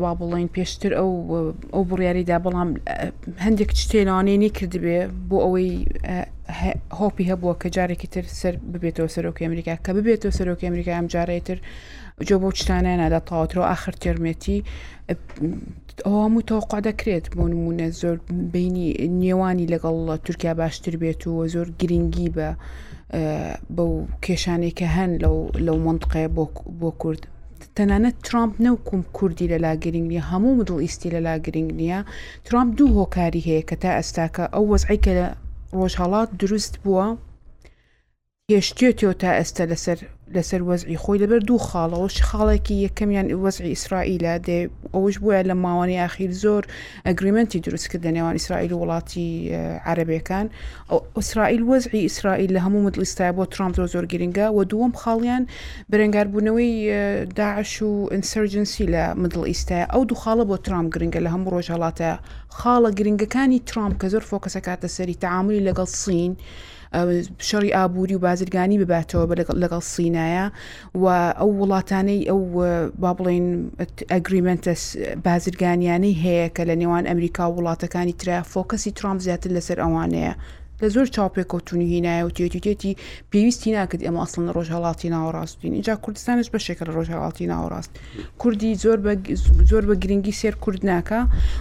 با بڵێین پێشتر ئەو ئەو بڕیاری دا بەڵام هەندێک شتێ لەوانەیە نەیکردبێ بۆ ئەوەی هۆپی هەبووە کە جارێکی تر سەر ببێتەوە سەرۆکی ئەمریکا کە ببێتەوە سەرۆکی ئەمریکا ئەم جارەی تر جۆ بۆ شتانە نادا تەواوترەوە ئاخر تێرمێتی ئەوە هەموو تەوقوع دەکرێت بۆ نموونە زۆر بینی نێوانی لەگەڵ تورکیا باشتر بێت و زۆر گرنگی بە بەو کێشانەی کە هەن لەو لەو منطقەیە بۆ کورد تەنانەت ترامپ نەوکوم کوردی لەلا گرنگ نیە هەموو مدڵ ئیستی لەلا گرنگ نییە ترامپ دوو هۆکاری هەیە کە تا ئەستاکە ئەو وەزعی کە لە ڕۆژهڵات دروست بووە هێشتێتەوە تا ئێستا لەسەر لەسەر وەزعی خۆی لەبەر دوو خاڵەوە خاڵێکی یەکەمیان وەزعی ئیسرائیلە دێ ئەوش بووە لە ماوەی ئاخیر زۆر ئەگریمنتی دروستکرد لە نێوان ئیسرائیل و وڵاتی عربەکان ئەو ئیسرائیل وەزعی ئیسرائیل لە هەموو مدلیستای بۆ ترامپ زۆر زۆر گرنگە و دووەم خاڵیان بەرەنگاربوونەوەی داعش و ئینسرجنسی لە مدڵ ئیستای ئەو دوو خاڵە بۆ ترامپ گرنگە لە هەموو ڕۆژهڵاتە خاڵە گرنگەکانی ترامپ کە زۆر فۆکەسەکاتە سەری تعاملی لەگەڵ سین شەڕی ئابووری و بازرگانی بباتەوە بە لەگەڵ سینایە و ئەو وڵاتانەی ئەو با بڵێن ئەگریمنتە بازرگانیانەی هەیە کە لە نێوان ئەمریکا و وڵاتەکانی تررا فۆکەسی ترام زیاتر لەسەر ئەوانەیە لە زۆر چاوپێکەوتونی هینایە و تێتوتێتی پێویستی ناکرد ئێمە ئەسڵ لە ڕۆژهڵاتی ناوەڕاستین اینجا کوردستانش بەشێکە لە ڕۆژهڵاتی ناوەڕاست کوردی زۆر زۆر بە گرنگی سێر کورد ناکە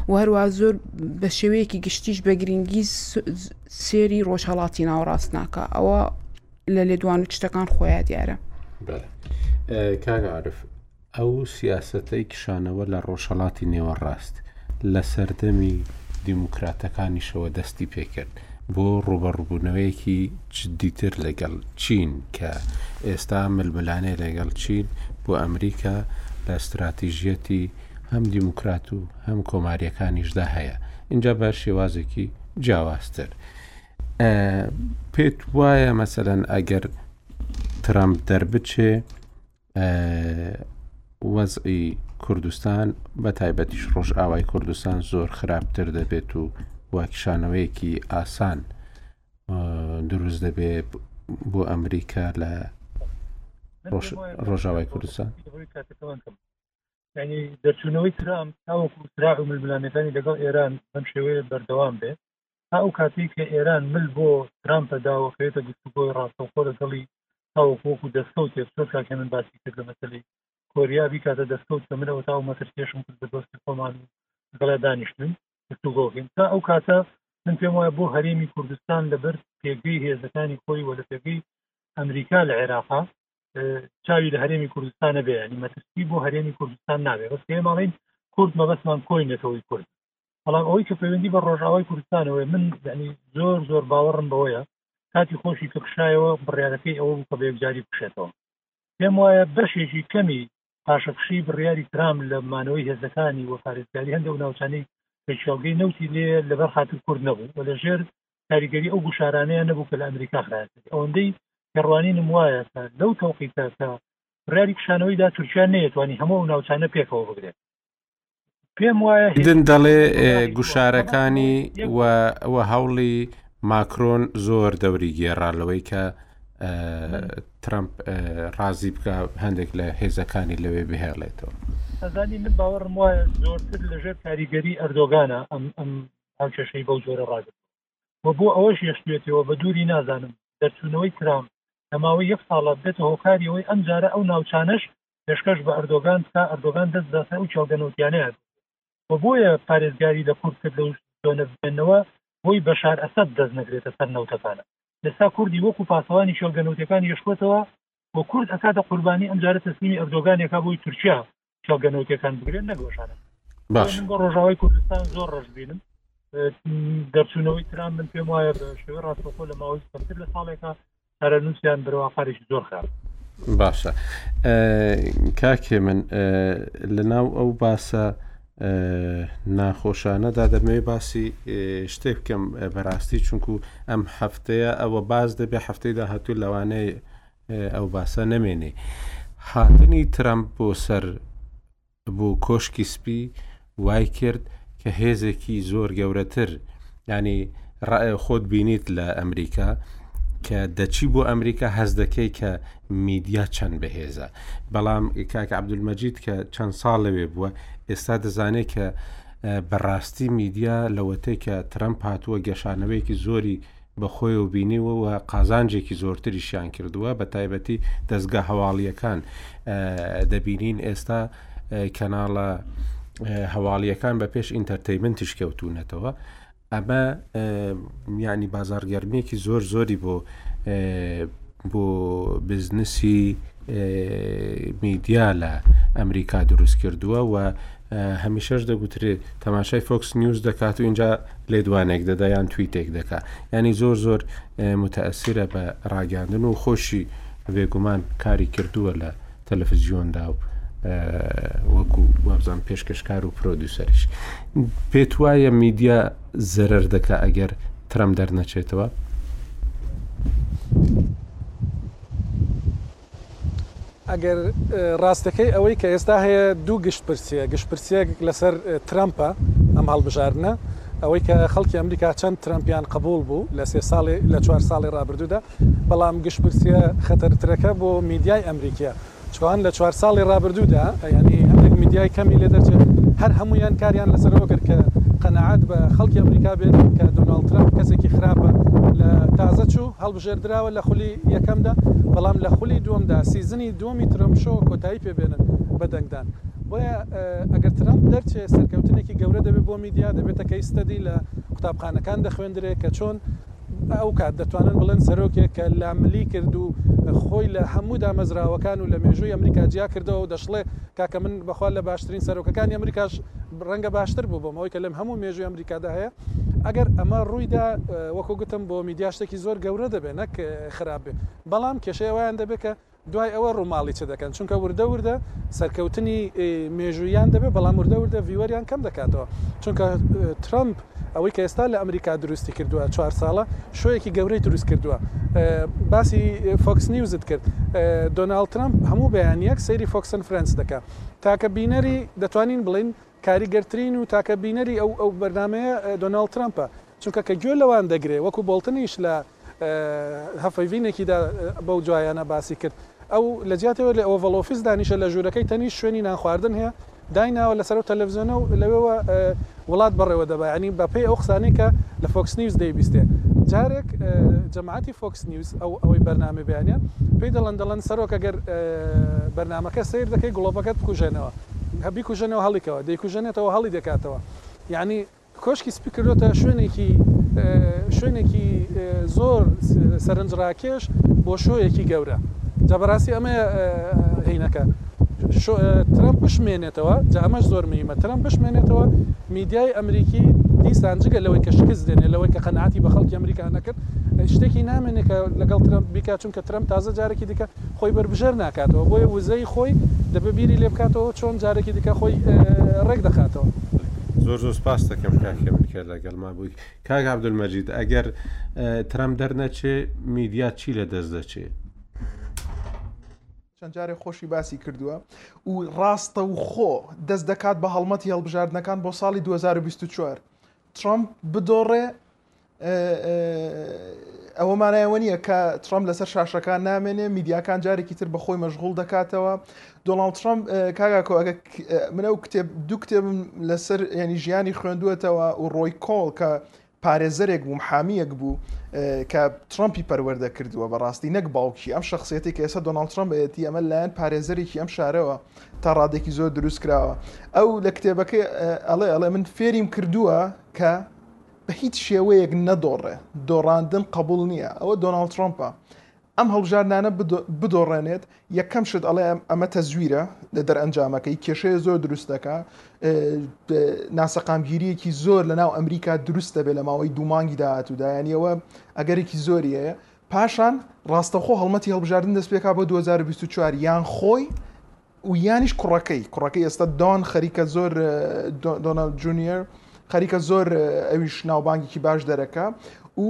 و هەروە زۆر بە شێوەیەکی گشتیش بە گرنگی سێری ڕۆژهەڵاتی ناوەڕاست ناکە ئەوە لە لێدوان و چتەکان خۆیان دیارە کاگەعاعرف ئەو سیاسەتەی کشانەوە لە ڕۆژهڵاتی نێوەڕاست لە سەردەمی دیموکراتەکانیشەوە دەستی پێکرد بۆ ڕوبەڕبوونەوەیەکی جددیتر لەگەڵ چین کە ئێستا ململانێ لەگەڵ چین بۆ ئەمریکا لە استراتیژیەتی هەم دیموکرات و هەم کۆماریەکانیشدا هەیە اینجا بە شێوازێکی جیاوازتر ئە پێت وایە مەسەرەن ئەگەر ترامپ دەربچێ وەزئی کوردستان بە تایبەتیش ڕۆژ ئاوای کوردستان زۆر خراپتر دەبێت و واکیشانەوەیەکی ئاسان دروست دەبێت بۆ ئەمریکا لە ڕۆژاوای کوردستان یعنی دەرچوونەوەی ترامپ تاوەکو سراغ و ململانێکانی لەگەڵ ئێران بەم شێوەیە بەردەوام بێت تا ئەو کاتێک کە ئێران مل بۆ ترامپە داوەکەوێتە گفتوگۆی ڕاستەوخۆ لەگەڵی تاوەکو وەکو دەستکەوتێک چۆن کاکێ من باسی کرد لە مەسلی کۆریا بیکاتە دەستکەوت کە من ئەو تا و مەترسیێشم کرد بە دۆستی خۆمان و لەگەڵا دانیشتن گفتوگۆکەین تا ئەو کاتە من پێم وایە بۆ هەرێمی کوردستان لەبەر پێگەی هێزەکانی خۆی وە لە پێگەی ئەمریکا لە عێراقا چاوی لە هەرێمی کوردستان نەبێ ینی مەترسی بۆ هەرێمی کوردستان نابێ بەس پێ ماڵین کورد مەبەستمان کۆی نەتەوەی کورد بەڵام ئەوەی کە پەیوەندی بە ڕۆژاوای کوردستانەوەی من ینی زۆر زۆر باوەڕم بەوەیە کاتی خۆشی کە کشایەوە بڕارەکەی ئەوە بوو کە بە یەکجاری بکشێتەوە پێم وایە بەشێکی کەمی پاشەکشەی بڕیاری ترامپ لە مانەوەی هێزەکانی و پارێزگاری هەندێک و ناوچانەی کە کێڵگەی نەوتی لێ لەبەر خاتر کورد نەبوو و لەژێر کاریگەری ئەو گوشارانەیە نەبوو کە لە ئەمریکا خراکرد ئەوەندەی تێڕوانینم وایە کە لەو تەوقیتە کە بڕیاری کشانەوەیدا تورکیا نەیەتوانی هەموو ئەو ناوچانە پێکەوە بگرێت پێم وایە هیدن دەڵێ گوشارەکانی و هەوڵی ماکرۆن زۆر دەوری گێڕا لەوەی کە ترمپ ڕازی بکە هەندێک لە هێزەکانی لەوێ بهێڵێتەوە ئەزانی من باوەڕم وایە زۆرتر لەژێر کاریگەری ئەردۆگانە ئەم ئەم ئەم کێشەی بەو جۆرە ڕاگرت و بۆ ئەوەش یشتێتەوە بە دووری نازانم دەرچوونەوەی ترام لە ماوەی یەک ساڵە بدێتە هۆکاریەوەی ئەم جارە ئەو ناوچانش پێشکەش بە ئەردۆگان بکا ئەردۆگان دەست داتە ئەو کێڵگە نەوتیانەیە و بۆیە پارێزگاری لە کورد کرد لەو زۆنە بمێنەوە بۆی بەشار ئەسەد دەست نەگرێتە سەر نەوتەکانە ئێستا کوردی وەکو پاسەوانی کێڵگە نەوتیەکانی یشکوتەوە و کورد ئەکاتە قوربانی ئەمجارە تەسلیمی ئەردۆگانێکا بۆی تورکیا کێڵگە نەوتیەکان بگرێت نەک بەشارە باش من بۆ ڕۆژاوای کوردستان زۆر ڕەش بینم دەرچوونەوەی ترام من پێم وایە بە شێوە ڕاستەخۆ لە ماوەی کەمتر لە ساڵێکە چارەنووسیان بەرەواقاریشی زۆر خراپ باشە کاکێ من لە ناو ئەو باسە ناخۆشانەدا دەمەوێت باسی شتێک بکەم بەڕاستی چونکو ئەم هەفتەیە ئەوە باز دەبێ هەفتەی داهاتوو لەوانەیە ئەو باسە نەمێنێ هاتنی ترەمپ بۆ سەر بۆ کۆشکی سپی وای کرد کە هێزێکی زۆر گەورەتر ینی ڕائێ خۆت بینیت لە ئەمریکا کە دەچی بۆ ئەمریکا هەز دەکەی کە میدیا چەند بەهێزە بەڵام کاک عبدولمەجید کە چەند ساڵ لەوێ بووە ئێستا دەزانێت کە بەڕاستی میدیا لەوەتەی کە ترەمپ هاتووە گەشانەوەیەکی زۆری بە خۆیەوە بینیوە و قازانجێکی زۆرتریشیان کردووە بە تایبەتی دەستگا هەواڵیەکان دەبینین ئێستا کەناڵە هەواڵیەکان بە پێش ئینتەرتەیمن تیشکەوتونەتەوە ئەمە ینی بازارگەرمیەکی زۆر زۆری بۆ بۆ بزنسی میدیا لە ئەمریکا دروست کردووە و هەمیشەش دەگوترێت تەماشای فۆکس نیوز دەکات و اینجا لێدوانێک دەدا یان تویتێک دەکات ینی زۆر زۆر متەسیرە بە ڕاگەاندن و خۆشی بێگومان کاری کردووە لە تەلەفزیۆندا و وەکو وابزان پێشکەشکار و پرۆدیوسەریش پێت وایە میدیا زەرەر دەکە ئەگەر ترەم دەرنەچێتەوە ئەگەر ڕاستەکەی ئەوەی کە ئێستا هەیە دوو گشت پرسیە گشت پرسیەک لەسەر ترەمپە ئەم هەڵبژارنە ئەوەی کە خەڵکی ئەمریکا چەند ترەمپیان قبول بوو لە سێ ساڵی لە چوار ساڵی ڕابردوودا بەڵام گشتپرسیە خەتەرترەکە بۆ میدیای ئەمریکیە چوان لە چوار ساڵی ڕابردوودا یانی هەندێک میدیای کەمی لێ دەرچێت هەر هەموویان کاریان لەسەر ئەوە کرد کە قەناعەت بە خەڵکی ئەمریکا بێت کە دۆناڵد ترەمپ کەسێکی خراپە لە تازە چوو هەڵبژێردراوە لە خولی یەکەمدا بەڵام لە خولی دووەمدا سیزنی دووەمی ترەمپ شۆ کۆتایی پێ بێنن بە دەنگدان بۆیە ئەگەر ترەمپ دەرچێ سەرکەوتنێکی گەورە دەبێت بۆ میدیا دەبێتە کەیس ستەدی لە قوتابخانەکان دەخوێندرێ کە چۆن ئەو کات دەتوانن بڵێن سەرۆکێک کە لاملی کرد و خۆی لە هەموو دامەزراوەکان و لە مێژووی ئەمریکا جیا کردەوە و دەشڵێ کاکە من بەخوا لە باشترین سەرۆکەکانی ئەمریکاش ڕەنگە باشتر بوو بۆم ئەوەی کە لەم هەموو مێژووی ئەمریکادا هەیە ئەگەر ئەمە ڕوویدا وەکو گوتم بۆ میدیا شتێکی زۆر گەورە دەبێ نەک خراپ بێ بەڵام کێشەی ئەوەیان دەبێ کە دوای ئەوە ڕوماڵی چ دەکەن چونکە وردە وردە سەرکەوتنی مێژووییان دەبێت بەڵام وردە وردە ڤیوەریان کەم دەکاتەوە چونکە ترەمپ ئەوەی کە ئێستا لە ئەمریکا دروستی کردووە چوار ساڵە شوەیەکی گەورەی دروست کردووە باسی فۆکس نیوزت کرد دۆناالد ترەمپ هەموو بەیانیەک سەیری فۆکسن فرەنس دەکە تاکە بینەری دەتوانین بڵین کاریگەرترین و تاکە بینەری ئەو ئەو بەرنمەیە دۆناالد ترەمپە چونکە کە گوێ لەوان دەگرێ وەکو بۆڵتنیش لە هەڤپەیڤینێکیدا بەو دوایانە باسی کرد. ئەو لە جیاتەوە لە ئۆڤەڵ ئۆفیس دانیشە لە ژوورەکەی تەنیشت شوێنی نانخواردن هەیە دایناوە لەسەر ئەو تەلەڤزیۆنە و لەوێوە وڵات بەڕێوە دەبا یانی بە پێی ئەو قسانەی کە لە فۆکس نیوز دەیبیستێ جارێک جەماعەتی فۆکس نیوز ئەو ئەوەی بەرنامەی بەیانە پێی دەڵێن دەڵێن سەرۆک ئەگەر بەرنامەکە سەیر دەکەی گڵۆپەکەت بکوژێنەوە بیکوژێنەوە هەڵیکەوە دەیکوژێنێتەوە هەڵی دەکاتەوە یانی کۆشکی سپی کردۆتە شوێنێکی شوێنێکی زۆر سەرنجڕاکێش بۆ شۆیەکی گەورە جا بەڕاستی ئەمەیە هینەکە ترەمپ بشمێنێتەوە جا ئەمەش زۆر مهمە ترەمپ بشمێنێتەوە میدیای ئەمریکی دیسان جگە لەوەی کە شکست دێنێ لەوەی کە قەنعاتی بە خەڵکی ئەمریکا نەکرد شتێکی نامێنێ کە لەگەڵ ترەمپ بیکا چونکە ترەمپ تازە جارێکی دیکە خۆی بەربژێر ناکاتەوە بۆیە وزەی خۆی دەبێت بیری لێ بکاتەوەو چۆن جارێکی دیکە خۆی ڕێک دەخاتەوە. زۆر زۆر سپاست دەکەم کاک هێمن کە لەگەڵما بووی. کاک عبدالمجید ئەگەر ترەمپ دەرنەچێ میدیا چی لە دەست دەچێ؟ چەند جارێک خۆشی باسی کردووە و ڕاستە و خۆ دەست دەکات بە هەڵمەتی هەڵبژاردنەکان بۆ ساڵی 2024 ترەمپ بدۆڕێ ئەوە مانایەوە نییە کە ترامپ لەسەر شاشەکان نامێنێ میدیاکان جارێکی تر بەخۆی مەژغول دەکاتەوە دۆڵاڵ ترامپ کاگاکۆ ئەگە منە و کتێب دوو کتێب لەسەر ینی ژیانی خوێندوێتەوە و ڕۆی کۆڵ کە پارێزەرێک بووم حامیەک بوو کە ترامپی پەروەەردە کردووە بەڕاستی نەک باوکی ئەم شخصێتی کە ئێستا دۆناڵ ترامبەتی ئەمە لایەن پارێزەرێکی ئەم شارەوە تا ڕادێکی زۆر دروست کراوە ئەو لە کتێبەکەی ئەڵێ ئەڵێ من فێریم کردووە کە بە هیچ شێوەیەک نەدۆڕێ دۆڕاندن قبول نییە ئەوە دۆناڵ ترۆمپە ئەم هەڵبژاردنانە بدۆڕێنێت یەکەم شت ئەڵێ ئەمە تەزویرە لە دەرئەنجامەکەی کێشەیە زۆر دروستەکە ناسەقامگیریەکی زۆر لە ناو ئەمریکا دروست دەبێت لە ماوەی دوومانگی داهاتوودا یانیەوە ئەگەرێکی زۆری هەیە پاشان ڕاستەخۆ هەڵمەتی هەڵبژاردن دەست پێکا بۆ 2024 یان خۆی و یانیش کوڕەکەی کوڕەکەی ئێستا دۆن خەریکە زۆر دۆنال جونیەر خەریکە زۆر ئەویش ناوبانگێکی باش دەرەکە و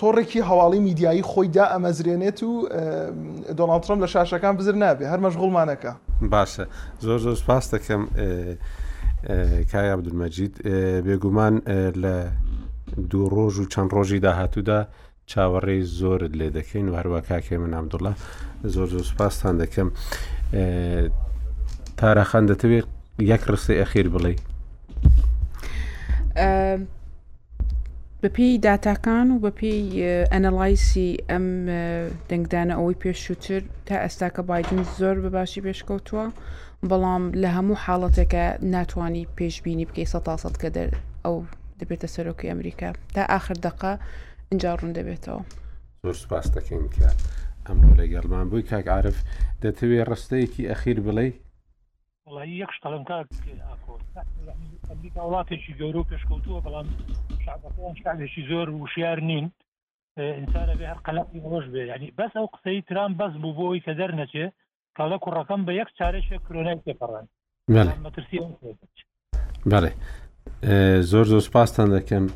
تۆڕێکی هەواڵی میدیایی خۆی دا ئەمەزرێنێت و دۆناڵترۆم لە شاشەکان بزر نابێ هەرمەش گوڵمانەکە باشە زۆر زۆر سپاس دەکەم کایا بدمەجید بێگومان لە دوو ڕۆژ و چەند ڕۆژی داهاتوودا چاوەڕێی زۆرت لێ دەکەین و هەروە کاکێ من عبدوڵە زۆر زۆر سپاستان دەکەم تاراخان دەتەوێت یەک ڕستی ئەخیر بڵێ بەپی داتاکان و بەپی ئەنەڵایسی ئەم دەنگدانە ئەوەی پێشووتر تا ئێستاکە بادن زۆر بە باشی پێشکەوتووە بەڵام لە هەموو حاڵەتێکە ناتوانانی پێشببینی بکەی سە تا سەد کە دەر ئەو دەبێتە سەرۆکی ئەمریکا تا ئاخر دقە ئەجا ڕوون دەبێتەوە زۆر سپاس دەکەین کە ئەم لەگەڵمان بووی کاک عرف دەتەوێ ڕستەیەکی ئەخیر بڵێ یەک شتڵم کاک ئەمریکا وڵاتێکی گەورە و پێشکەوتووە بەڵام شعبەکەیان شعبێکی زۆر وشیار نین ئینسان ئەبێ هەر قەلەقی ڕۆژ بێ ینی بەس ئەو قسەی ترام بەس بوو بۆ ئەوی کە دەرنەچێ کەڵە کوڕەکەم بە یەک چارێکێک کرۆنای تێپەڕان مەترسی بەڵێ زۆر زۆر سپاستان دەکەم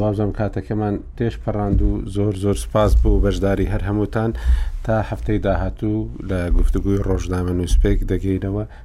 وابزانم کاتەکەمان تێش پەڕاند و زۆر زۆر سپاس بۆ بەشداری هەر هەمووتان تا هەفتەی داهاتوو لە گفتوگوی ڕۆژنامە نووسپێک دەگەینەوە